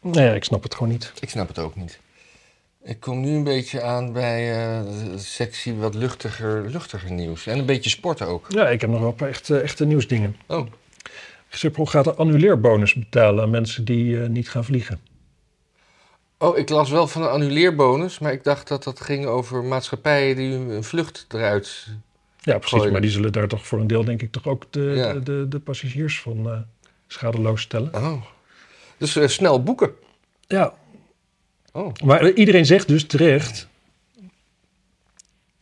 nou ja, ik snap het gewoon niet. Ik snap het ook niet. Ik kom nu een beetje aan bij de sectie wat luchtiger, luchtiger nieuws. En een beetje sport ook. Ja, ik heb nog wel een paar echte, echte nieuwsdingen. Oh, Schiphol gaat een annuleerbonus betalen aan mensen die niet gaan vliegen. Oh ik las wel van een annuleerbonus, maar ik dacht dat dat ging over maatschappijen die een vlucht eruit... Ja, precies. Gooien. Maar die zullen daar toch voor een deel, denk ik, toch ook de, Ja. de, de, de passagiers van eh, schadeloos stellen. Oh. Dus eh, snel boeken. Ja. Oh. Maar iedereen zegt dus terecht...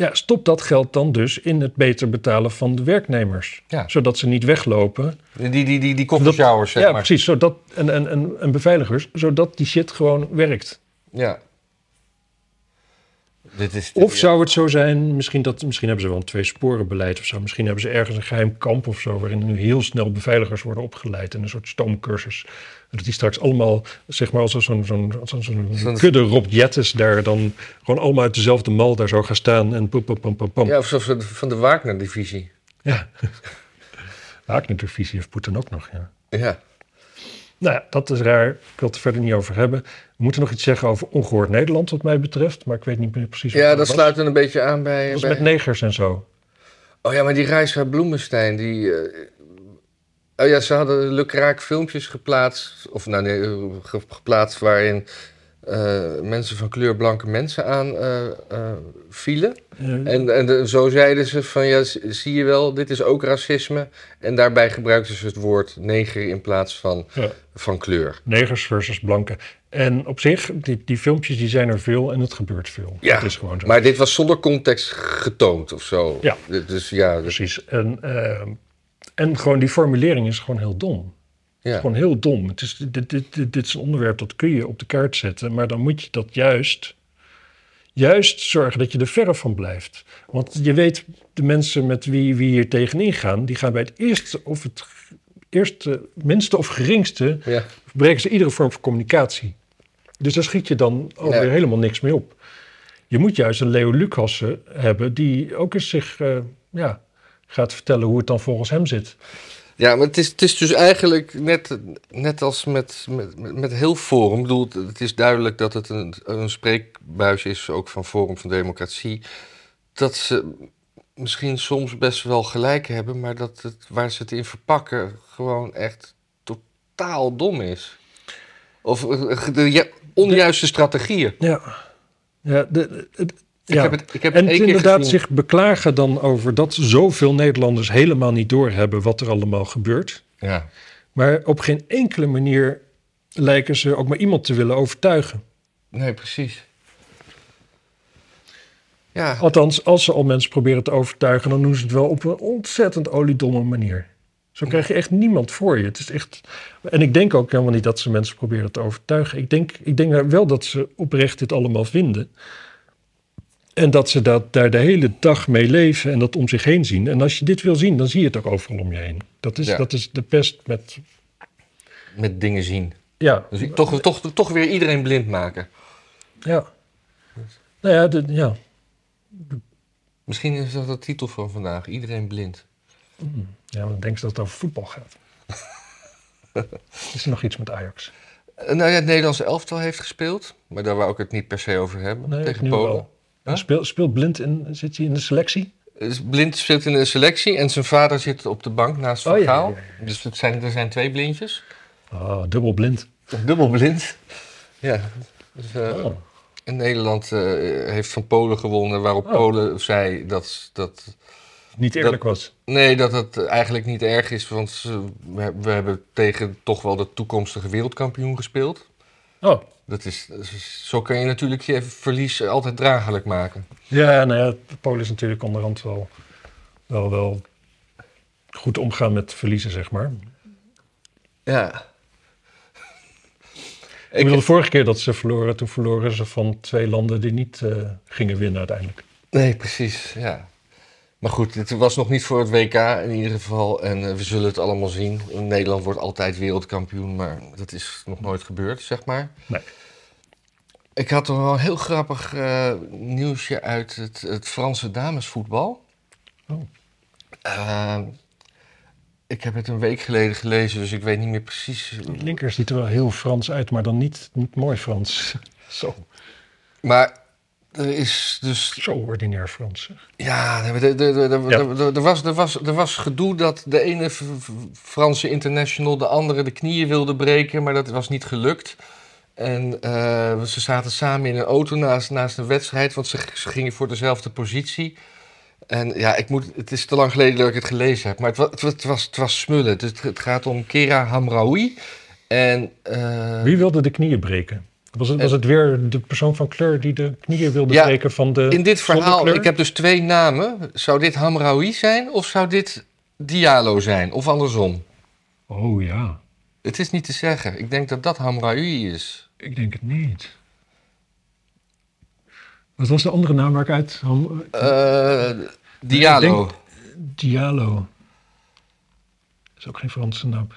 Ja, stop dat geld dan dus in het beter betalen van de werknemers. Ja. Zodat ze niet weglopen. Die, die, die, die, zeg ja, maar. precies. Zodat, en, en, en, en beveiligers, zodat die shit gewoon werkt. Ja. Dit is, Of zou het zo zijn, misschien, dat, misschien hebben ze wel een twee-sporen-beleid of zo. Misschien hebben ze ergens een geheim kamp of zo... waarin nu heel snel beveiligers worden opgeleid... en een soort stoomcursus. Dat die straks allemaal, zeg maar, als zo'n kudde Rob Jettes... daar dan gewoon allemaal uit dezelfde mal daar zo gaan staan... en pam, pam, pam, pam. Ja, of zo van de Wagner-divisie. Ja. Wagner-divisie heeft Poetin ook nog, ja. Ja. Nou ja, dat is raar. Ik wil het er verder niet over hebben. We moeten nog iets zeggen over ongehoord Nederland, wat mij betreft. Maar ik weet niet meer precies wat ja, dat sluit dan een beetje aan bij... Dat was bij- met negers en zo. Oh ja, maar die reis naar Bloemenstein, die... eh, Oh ja, ze hadden lukraak filmpjes geplaatst, of nou nee, eh, ge- geplaatst waarin mensen van kleur blanke mensen aan eh, eh, vielen. Eh, En, en zo zeiden ze van, ja, zie je wel, dit is ook racisme. En daarbij gebruikten ze het woord neger in plaats van, ja, van kleur. negers versus blanken. En op zich, die, die filmpjes die zijn er veel en het gebeurt veel. Ja, dat is gewoon zo. Maar dit was zonder context getoond of zo. Ja. Dus ja, dus, Precies. En, eh, en gewoon die formulering is gewoon heel dom. Ja. Gewoon heel dom. Het is, dit, dit, dit, dit is een onderwerp dat kun je op de kaart zetten, maar dan moet je dat juist, juist zorgen dat je er verre van blijft. Want je weet, de mensen met wie we hier tegenin gaan, die gaan bij het eerste of het eerste, minste of geringste, ja. breken ze iedere vorm van communicatie. Dus daar schiet je dan alweer Nee. helemaal niks mee op. Je moet juist een Leo Lucassen hebben die ook eens zich eh, ja, gaat vertellen hoe het dan volgens hem zit. Ja, maar het is, het is dus eigenlijk net, net als met, met, met- heel Forum. Ik bedoel, het is duidelijk dat het een, een spreekbuis is, ook van Forum van Democratie. Dat ze misschien soms best wel gelijk hebben, maar dat het, waar ze het in verpakken gewoon echt totaal dom is. Of eh, de ja- onjuiste strategieën. Ja, ja, de, Ik ja. heb het, ik heb en het één inderdaad gezien. zich beklagen dan over dat zoveel Nederlanders helemaal niet doorhebben wat er allemaal gebeurt. Ja. Maar op geen enkele manier lijken ze ook maar iemand te willen overtuigen. Nee, precies. Ja, Althans, als ze al mensen proberen te overtuigen, dan doen ze het wel op een ontzettend oliedomme manier. Zo krijg je echt niemand voor je. Het is echt... En ik denk ook helemaal niet dat ze mensen proberen te overtuigen. Ik denk, ik denk wel dat ze oprecht dit allemaal vinden. En dat ze dat, daar de hele dag mee leven en dat om zich heen zien. En als je dit wil zien, dan zie je het ook overal om je heen. Dat is, Ja. dat is de pest met... met dingen zien. Ja, Dus ik- toch, toch, toch weer iedereen blind maken. ja. Nou ja, de, ja. Misschien is dat de titel van vandaag. Iedereen blind. ja dan denk ze dat het over voetbal gaat. is er nog iets met Ajax? Eh, nou ja, het Nederlandse elftal heeft gespeeld. Maar daar wou ik het niet per se over hebben. Nee, tegen Polen. wel. Huh? Speelt, speelt Blind in, zit hij in de selectie? Blind speelt in de selectie en zijn vader zit op de bank naast Van Oh, ja, Gaal. ja, ja, Dus het zijn, er zijn twee blindjes. Ah, dubbel blind. Dubbel blind. Ja. Dus, eh, Oh. in Nederland eh, heeft van Polen gewonnen, waarop Oh. Polen zei dat, dat, Niet eerlijk was. nee, dat het eigenlijk niet erg is. Want we, we hebben tegen toch wel de toekomstige wereldkampioen gespeeld. Oh, Dat is, dat is- zo kan je natuurlijk je verlies altijd draaglijk maken. ja, nou ja, Polen is natuurlijk onderhand wel, wel, wel goed omgaan met verliezen, zeg maar. Ja. Ik bedoel, de vorige keer dat ze verloren, toen verloren ze van twee landen die niet eh, gingen winnen uiteindelijk. Nee, precies, ja. Maar goed, het was nog niet voor het WK in ieder geval. En eh, we zullen het allemaal zien. Nederland wordt altijd wereldkampioen, maar dat is nog nooit gebeurd, zeg maar. Nee. Ik had er wel een heel grappig eh, nieuwsje uit het, het Franse damesvoetbal. Oh. Eh, ik heb het een week geleden gelezen, dus ik weet niet meer precies. Die linker ziet er wel heel Frans uit, maar dan niet, niet mooi Frans. Zo, Maar er is dus zo ordinair Frans. zeg. Ja, er, was, er, was, er was gedoe dat de ene Franse international de andere de knieën wilde breken, maar dat was niet gelukt. En eh, ze zaten samen in een auto naast, naast een wedstrijd, want ze, ze gingen voor dezelfde positie. En ja, ik moet, het is te lang geleden dat ik het gelezen heb, maar het was, het was, het was, het was smullen. Het, het gaat om Kera Hamraoui. En, eh, Wie wilde de knieën breken? Was het, was het weer de persoon van kleur die de knieën wilde Ja, breken van de In dit verhaal, ik heb dus twee namen. Zou dit Hamraoui zijn of zou dit Diallo zijn? Of andersom? Oh ja, Het is niet te zeggen. Ik denk dat dat Hamraoui is. ik denk het niet. Wat was de andere naam waar ik uit... ham- Eh, Diallo. Diallo. is ook geen Franse naam.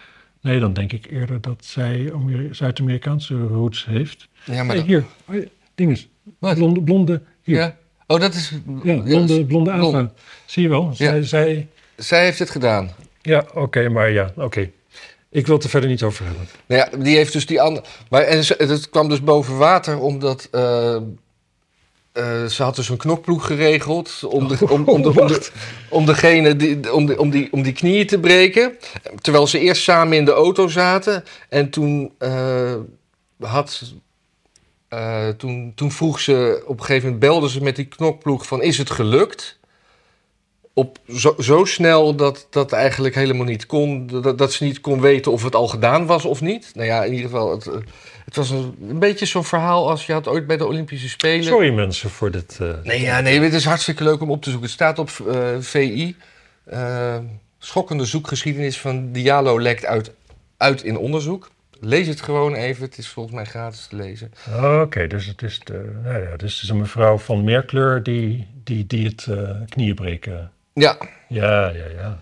Nee, dan denk ik eerder dat zij Ameri- Zuid-Amerikaanse roots heeft. Ja, maar hier. Oh, ja, Dinges. Blonde, blonde, hier. Ja, Ja. Oh, dat is... blonde, blonde blond. Ava. Zie je wel? Zij, Ja. zij, Zij heeft het gedaan. ja, oké, maar ja, oké. Ik wil het er verder niet over hebben. Nou ja, die heeft dus die andere... Maar en het kwam dus boven water omdat... eh, eh, ze had dus een knokploeg geregeld om, de, om, om, de, om, de, om degene die, om, de, om, die, om die knieën te breken. Terwijl ze eerst samen in de auto zaten. En toen, eh, had, eh, toen, toen vroeg ze, op een gegeven moment belde ze met die knokploeg van is het gelukt? Op zo, zo snel dat dat eigenlijk helemaal niet kon. Dat, dat ze niet kon weten of het al gedaan was of niet. Nou ja, in ieder geval, het, het was een, een beetje zo'n verhaal als je had ooit bij de Olympische Spelen. Sorry mensen voor dit. eh, Nee, ja, nee, het is hartstikke leuk om op te zoeken. Het staat op eh, VI. eh, schokkende zoekgeschiedenis van Diallo lekt uit, uit in onderzoek. Lees het gewoon even. Het is volgens mij gratis te lezen. Oké, dus het is, de, nou ja, dus het is een mevrouw van Meerkleur die, die, die het knieën breken. Ja, Ja, ja, ja.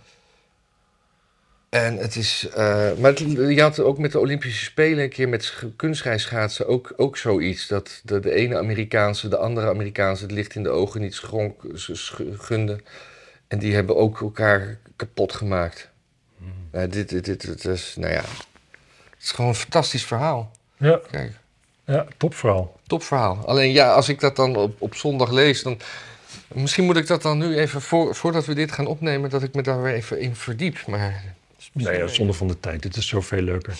En het is... eh, maar het- je had ook met de Olympische Spelen een keer met sch- kunstrijschaatsen ook, ook zoiets. Dat de, de ene Amerikaanse, de andere Amerikaanse het licht in de ogen niet schonk, s- sch- gunde. En die hebben ook elkaar kapot gemaakt. Nou, dit, dit, dit, dit is, nou ja... Het is gewoon een fantastisch verhaal. Ja, Kijk. ja topverhaal. Topverhaal. Alleen ja, als ik dat dan op, op zondag lees, dan. Misschien moet ik dat dan nu even, voor, voordat we dit gaan opnemen, dat ik me daar weer even in verdiep. Maar, Nee, ja, zonde van de tijd. Dit is zoveel leuker.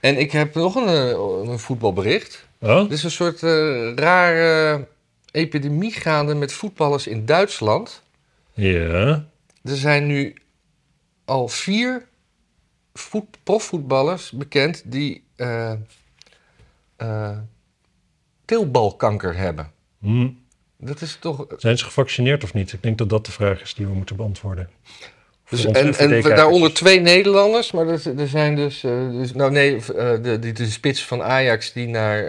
En ik heb nog een, eh, een voetbalbericht. Oh? Er is een soort eh, rare epidemie gaande met voetballers in Duitsland. Ja. Er zijn nu al vier voet, profvoetballers bekend die eh eh, teelbalkanker hebben. Hm. Dat is toch Zijn ze gevaccineerd of niet? Ik denk dat dat de vraag is die we moeten beantwoorden. Dus, en, en daaronder twee Nederlanders, maar er, er zijn dus, eh, dus nou nee, eh, de, de, de spits van Ajax die naar.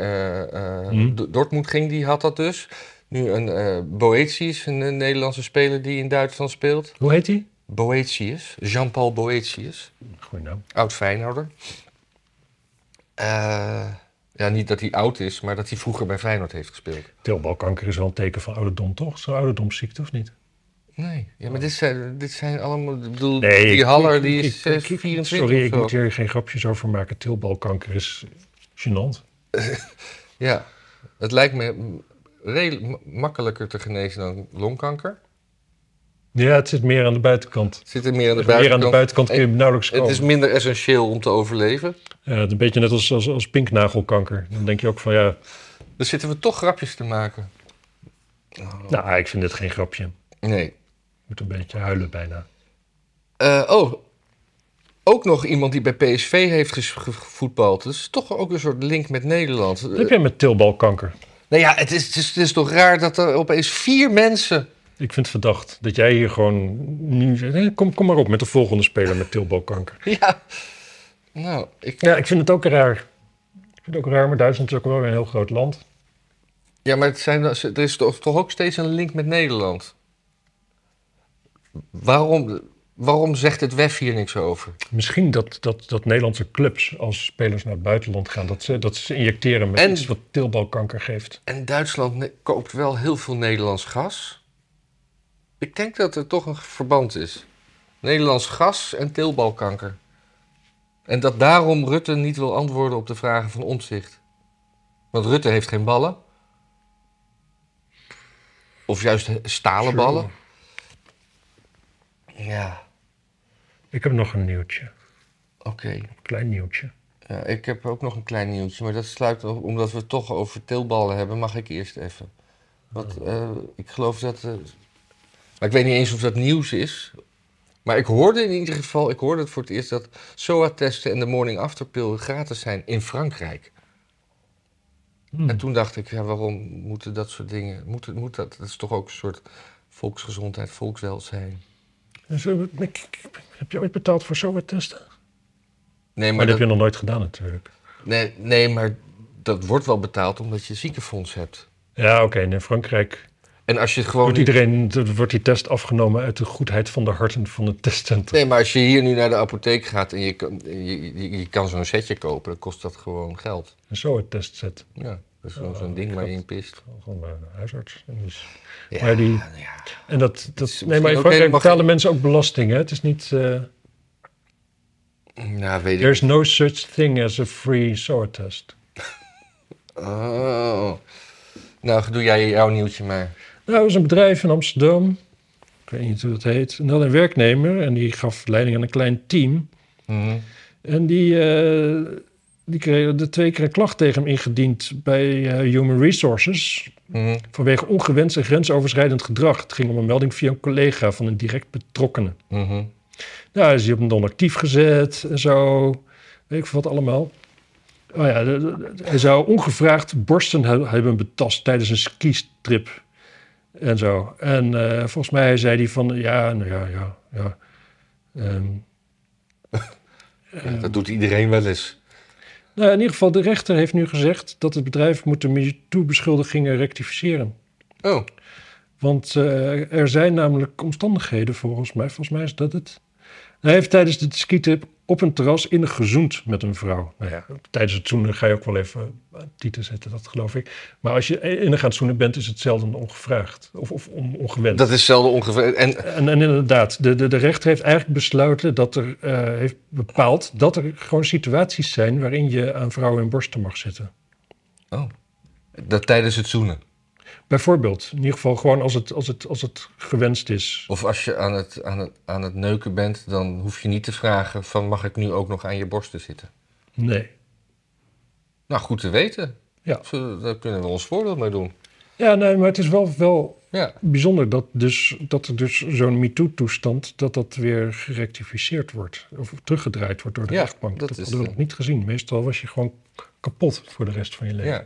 Do- Dortmund ging, die had dat dus. Nu een Boetius, een, Nederlandse speler die in Duitsland speelt. Hoe heet die? Boetius, Jean-Paul Boetius, Goeie naam. oud Feyenoorder. Ja, niet dat hij oud is, maar dat hij vroeger bij Feyenoord heeft gespeeld. Teelbalkanker is wel een teken van ouderdom, toch? Zo'n ouderdomsziekte of niet? Nee, ja, maar dit zijn, dit zijn allemaal, ik bedoel, Nee, die ik- Haller ik- die is ik- eh, ik- 24 Sorry, ik moet hier geen grapjes over maken. Teelbalkanker is gênant. Ja, het lijkt me redelijk ma- makkelijker te genezen dan longkanker. Ja, het zit meer aan de buitenkant. Het zit er meer aan de Meer aan buitenkant. de buitenkant kun je nauwelijks komen. Het is minder essentieel om te overleven. Ja, het is een beetje net als, als, als pinknagelkanker. Dan denk je ook van ja, Dan zitten we toch grapjes te maken. nou, ik vind dit geen grapje. Nee. Moet een beetje huilen bijna. Eh, oh, ook nog iemand die bij PSV heeft gevoetbald. Dus toch ook een soort link met Nederland. Wat heb jij met teelbalkanker? Nou ja, het is, het, is, het is toch raar dat er opeens vier mensen... Ik vind het verdacht dat jij hier gewoon nu zegt, "Hé, kom, kom maar op met de volgende speler met teelbalkanker. Ja, nou, ik, Ja, ik vind het ook raar. Ik vind het ook raar, maar Duitsland is ook wel weer een heel groot land. ja maar het zijn, er is toch, toch ook steeds een link met Nederland. Waarom, waarom zegt het WEF hier niks over? Misschien dat, dat, dat Nederlandse clubs als spelers naar het buitenland gaan, dat ze, dat ze injecteren met En- iets wat teelbalkanker geeft. En Duitsland koopt wel heel veel Nederlands gas. Ik denk dat er toch een verband is. Nederlands gas en teelbalkanker. En dat daarom Rutte niet wil antwoorden op de vragen van Omtzigt. Want Rutte heeft geen ballen. Of juist stalen ballen. Ja, Ik heb nog een nieuwtje. oké. Een klein nieuwtje. Ja, ik heb ook nog een klein nieuwtje, maar dat sluit op- omdat we het toch over teelballen hebben, mag ik eerst even. Want eh, ik geloof dat. eh, maar ik weet niet eens of dat nieuws is. Maar ik hoorde in ieder geval, ik hoorde het voor het eerst dat SOA-testen en de morning after pill gratis zijn in Frankrijk. Hmm. En toen dacht ik, ja, waarom moeten dat soort dingen. Moet, moet dat? Dat is toch ook een soort volksgezondheid, volkswelzijn. Dus, eh, ik- ik- heb je ooit betaald voor SOA-testen? Nee, Maar, maar, dat dat, heb je nog nooit gedaan natuurlijk. nee, nee, maar dat wordt wel betaald omdat je ziekenfonds hebt. Ja, oké. in Frankrijk En als je het gewoon... Wordt, iedereen, wordt die test afgenomen uit de goedheid van de harten van het testcentrum? Nee, maar als je hier nu naar de apotheek gaat en je, kan- je, je, je kan zo'n setje kopen, dan kost dat gewoon geld. En zo het testset. Ja, dat is gewoon zo'n ding waar je in pist. Gewoon bij de huisarts. En, dus- Ja, Maar die- ja. en dat, dat, is nee, maar in Frankrijk betalen mensen ook belasting. Hè? Het is niet... eh Nou, weet ik there's no such thing as a free SOA test. Oh. Nou, doe jij jouw nieuwtje maar. Nou, er was een bedrijf in Amsterdam. Ik weet niet hoe dat heet. En dat had een werknemer en die gaf leiding aan een klein team. Mhm. En die, eh, die kreeg de twee keer een klacht tegen hem ingediend bij eh, Human Resources. Mhm. Vanwege ongewenst en grensoverschrijdend gedrag. Het ging om een melding via een collega van een direct betrokkene. Mhm. Nou, is hij op een non-actief gezet en zo. Weet ik wat allemaal. Oh ja, de- hij zou ongevraagd borsten he- hebben betast tijdens een skistrip. En zo. En eh, volgens mij zei hij van, ja, nou ja, ja, ja. Ehm, Ja, dat doet iedereen wel eens. Nou, in ieder geval, de rechter heeft nu gezegd dat het bedrijf moet de MeToo-beschuldigingen rectificeren. Oh, Want eh, er zijn namelijk omstandigheden volgens mij. Volgens mij is dat het. Hij heeft tijdens de skitrip op een terras innig gezoend met een vrouw. Nou ja, tijdens het zoenen ga je ook wel even tieten zetten, dat geloof ik. Maar als je innig aan het zoenen bent, is het zelden ongevraagd of, of on- ongewenst. dat is zelden ongeveer. En En, en inderdaad, de, de, de rechter heeft eigenlijk besloten dat er, eh, heeft bepaald dat er gewoon situaties zijn waarin je aan vrouwen in borsten mag zitten. oh, dat tijdens het zoenen. Bijvoorbeeld, in ieder geval gewoon als het, als het, als het gewenst is. Of als je aan het, aan, het, aan het neuken bent, dan hoef je niet te vragen van mag ik nu ook nog aan je borsten zitten? Nee. Nou, goed te weten. Ja. Zo, Daar kunnen we ons voordeel mee doen. Ja, nee, maar het is wel, wel Ja. bijzonder dat, dus, dat er dus zo'n MeToo-toestand... dat dat weer gerectificeerd wordt. Of teruggedraaid wordt door de Ja, rechtbank. dat Dat, hadden we nog niet gezien. Meestal was je gewoon kapot voor de rest van je leven. ja.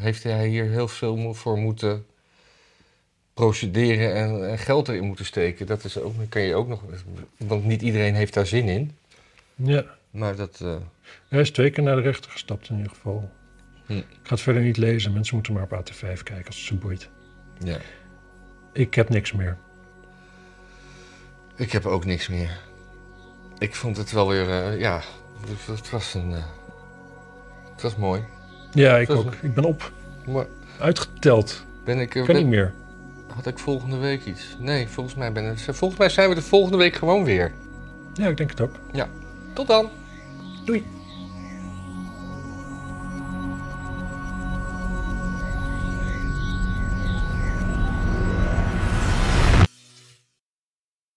Heeft hij hier heel veel voor moeten procederen en, en geld erin moeten steken? Dat is ook, kan je ook nog... Want niet iedereen heeft daar zin in. Ja. Maar dat... eh, Hij is twee keer naar de rechter gestapt in ieder geval. Hm. Ik ga het verder niet lezen. Mensen moeten maar op AT5 kijken als het ze boeit. ja. Ik heb niks meer. Ik heb ook niks meer. Ik vond het wel weer... eh, ja, het, was een... eh, het was mooi. Ja, ik ook. Ik ben op. Maar Uitgeteld. ben ik... Ik kan ben- niet meer. Had ik volgende week iets? Nee, volgens mij, ben ik, volgens mij zijn we de volgende week gewoon weer. Ja, ik denk het ook. Tot dan! Doei.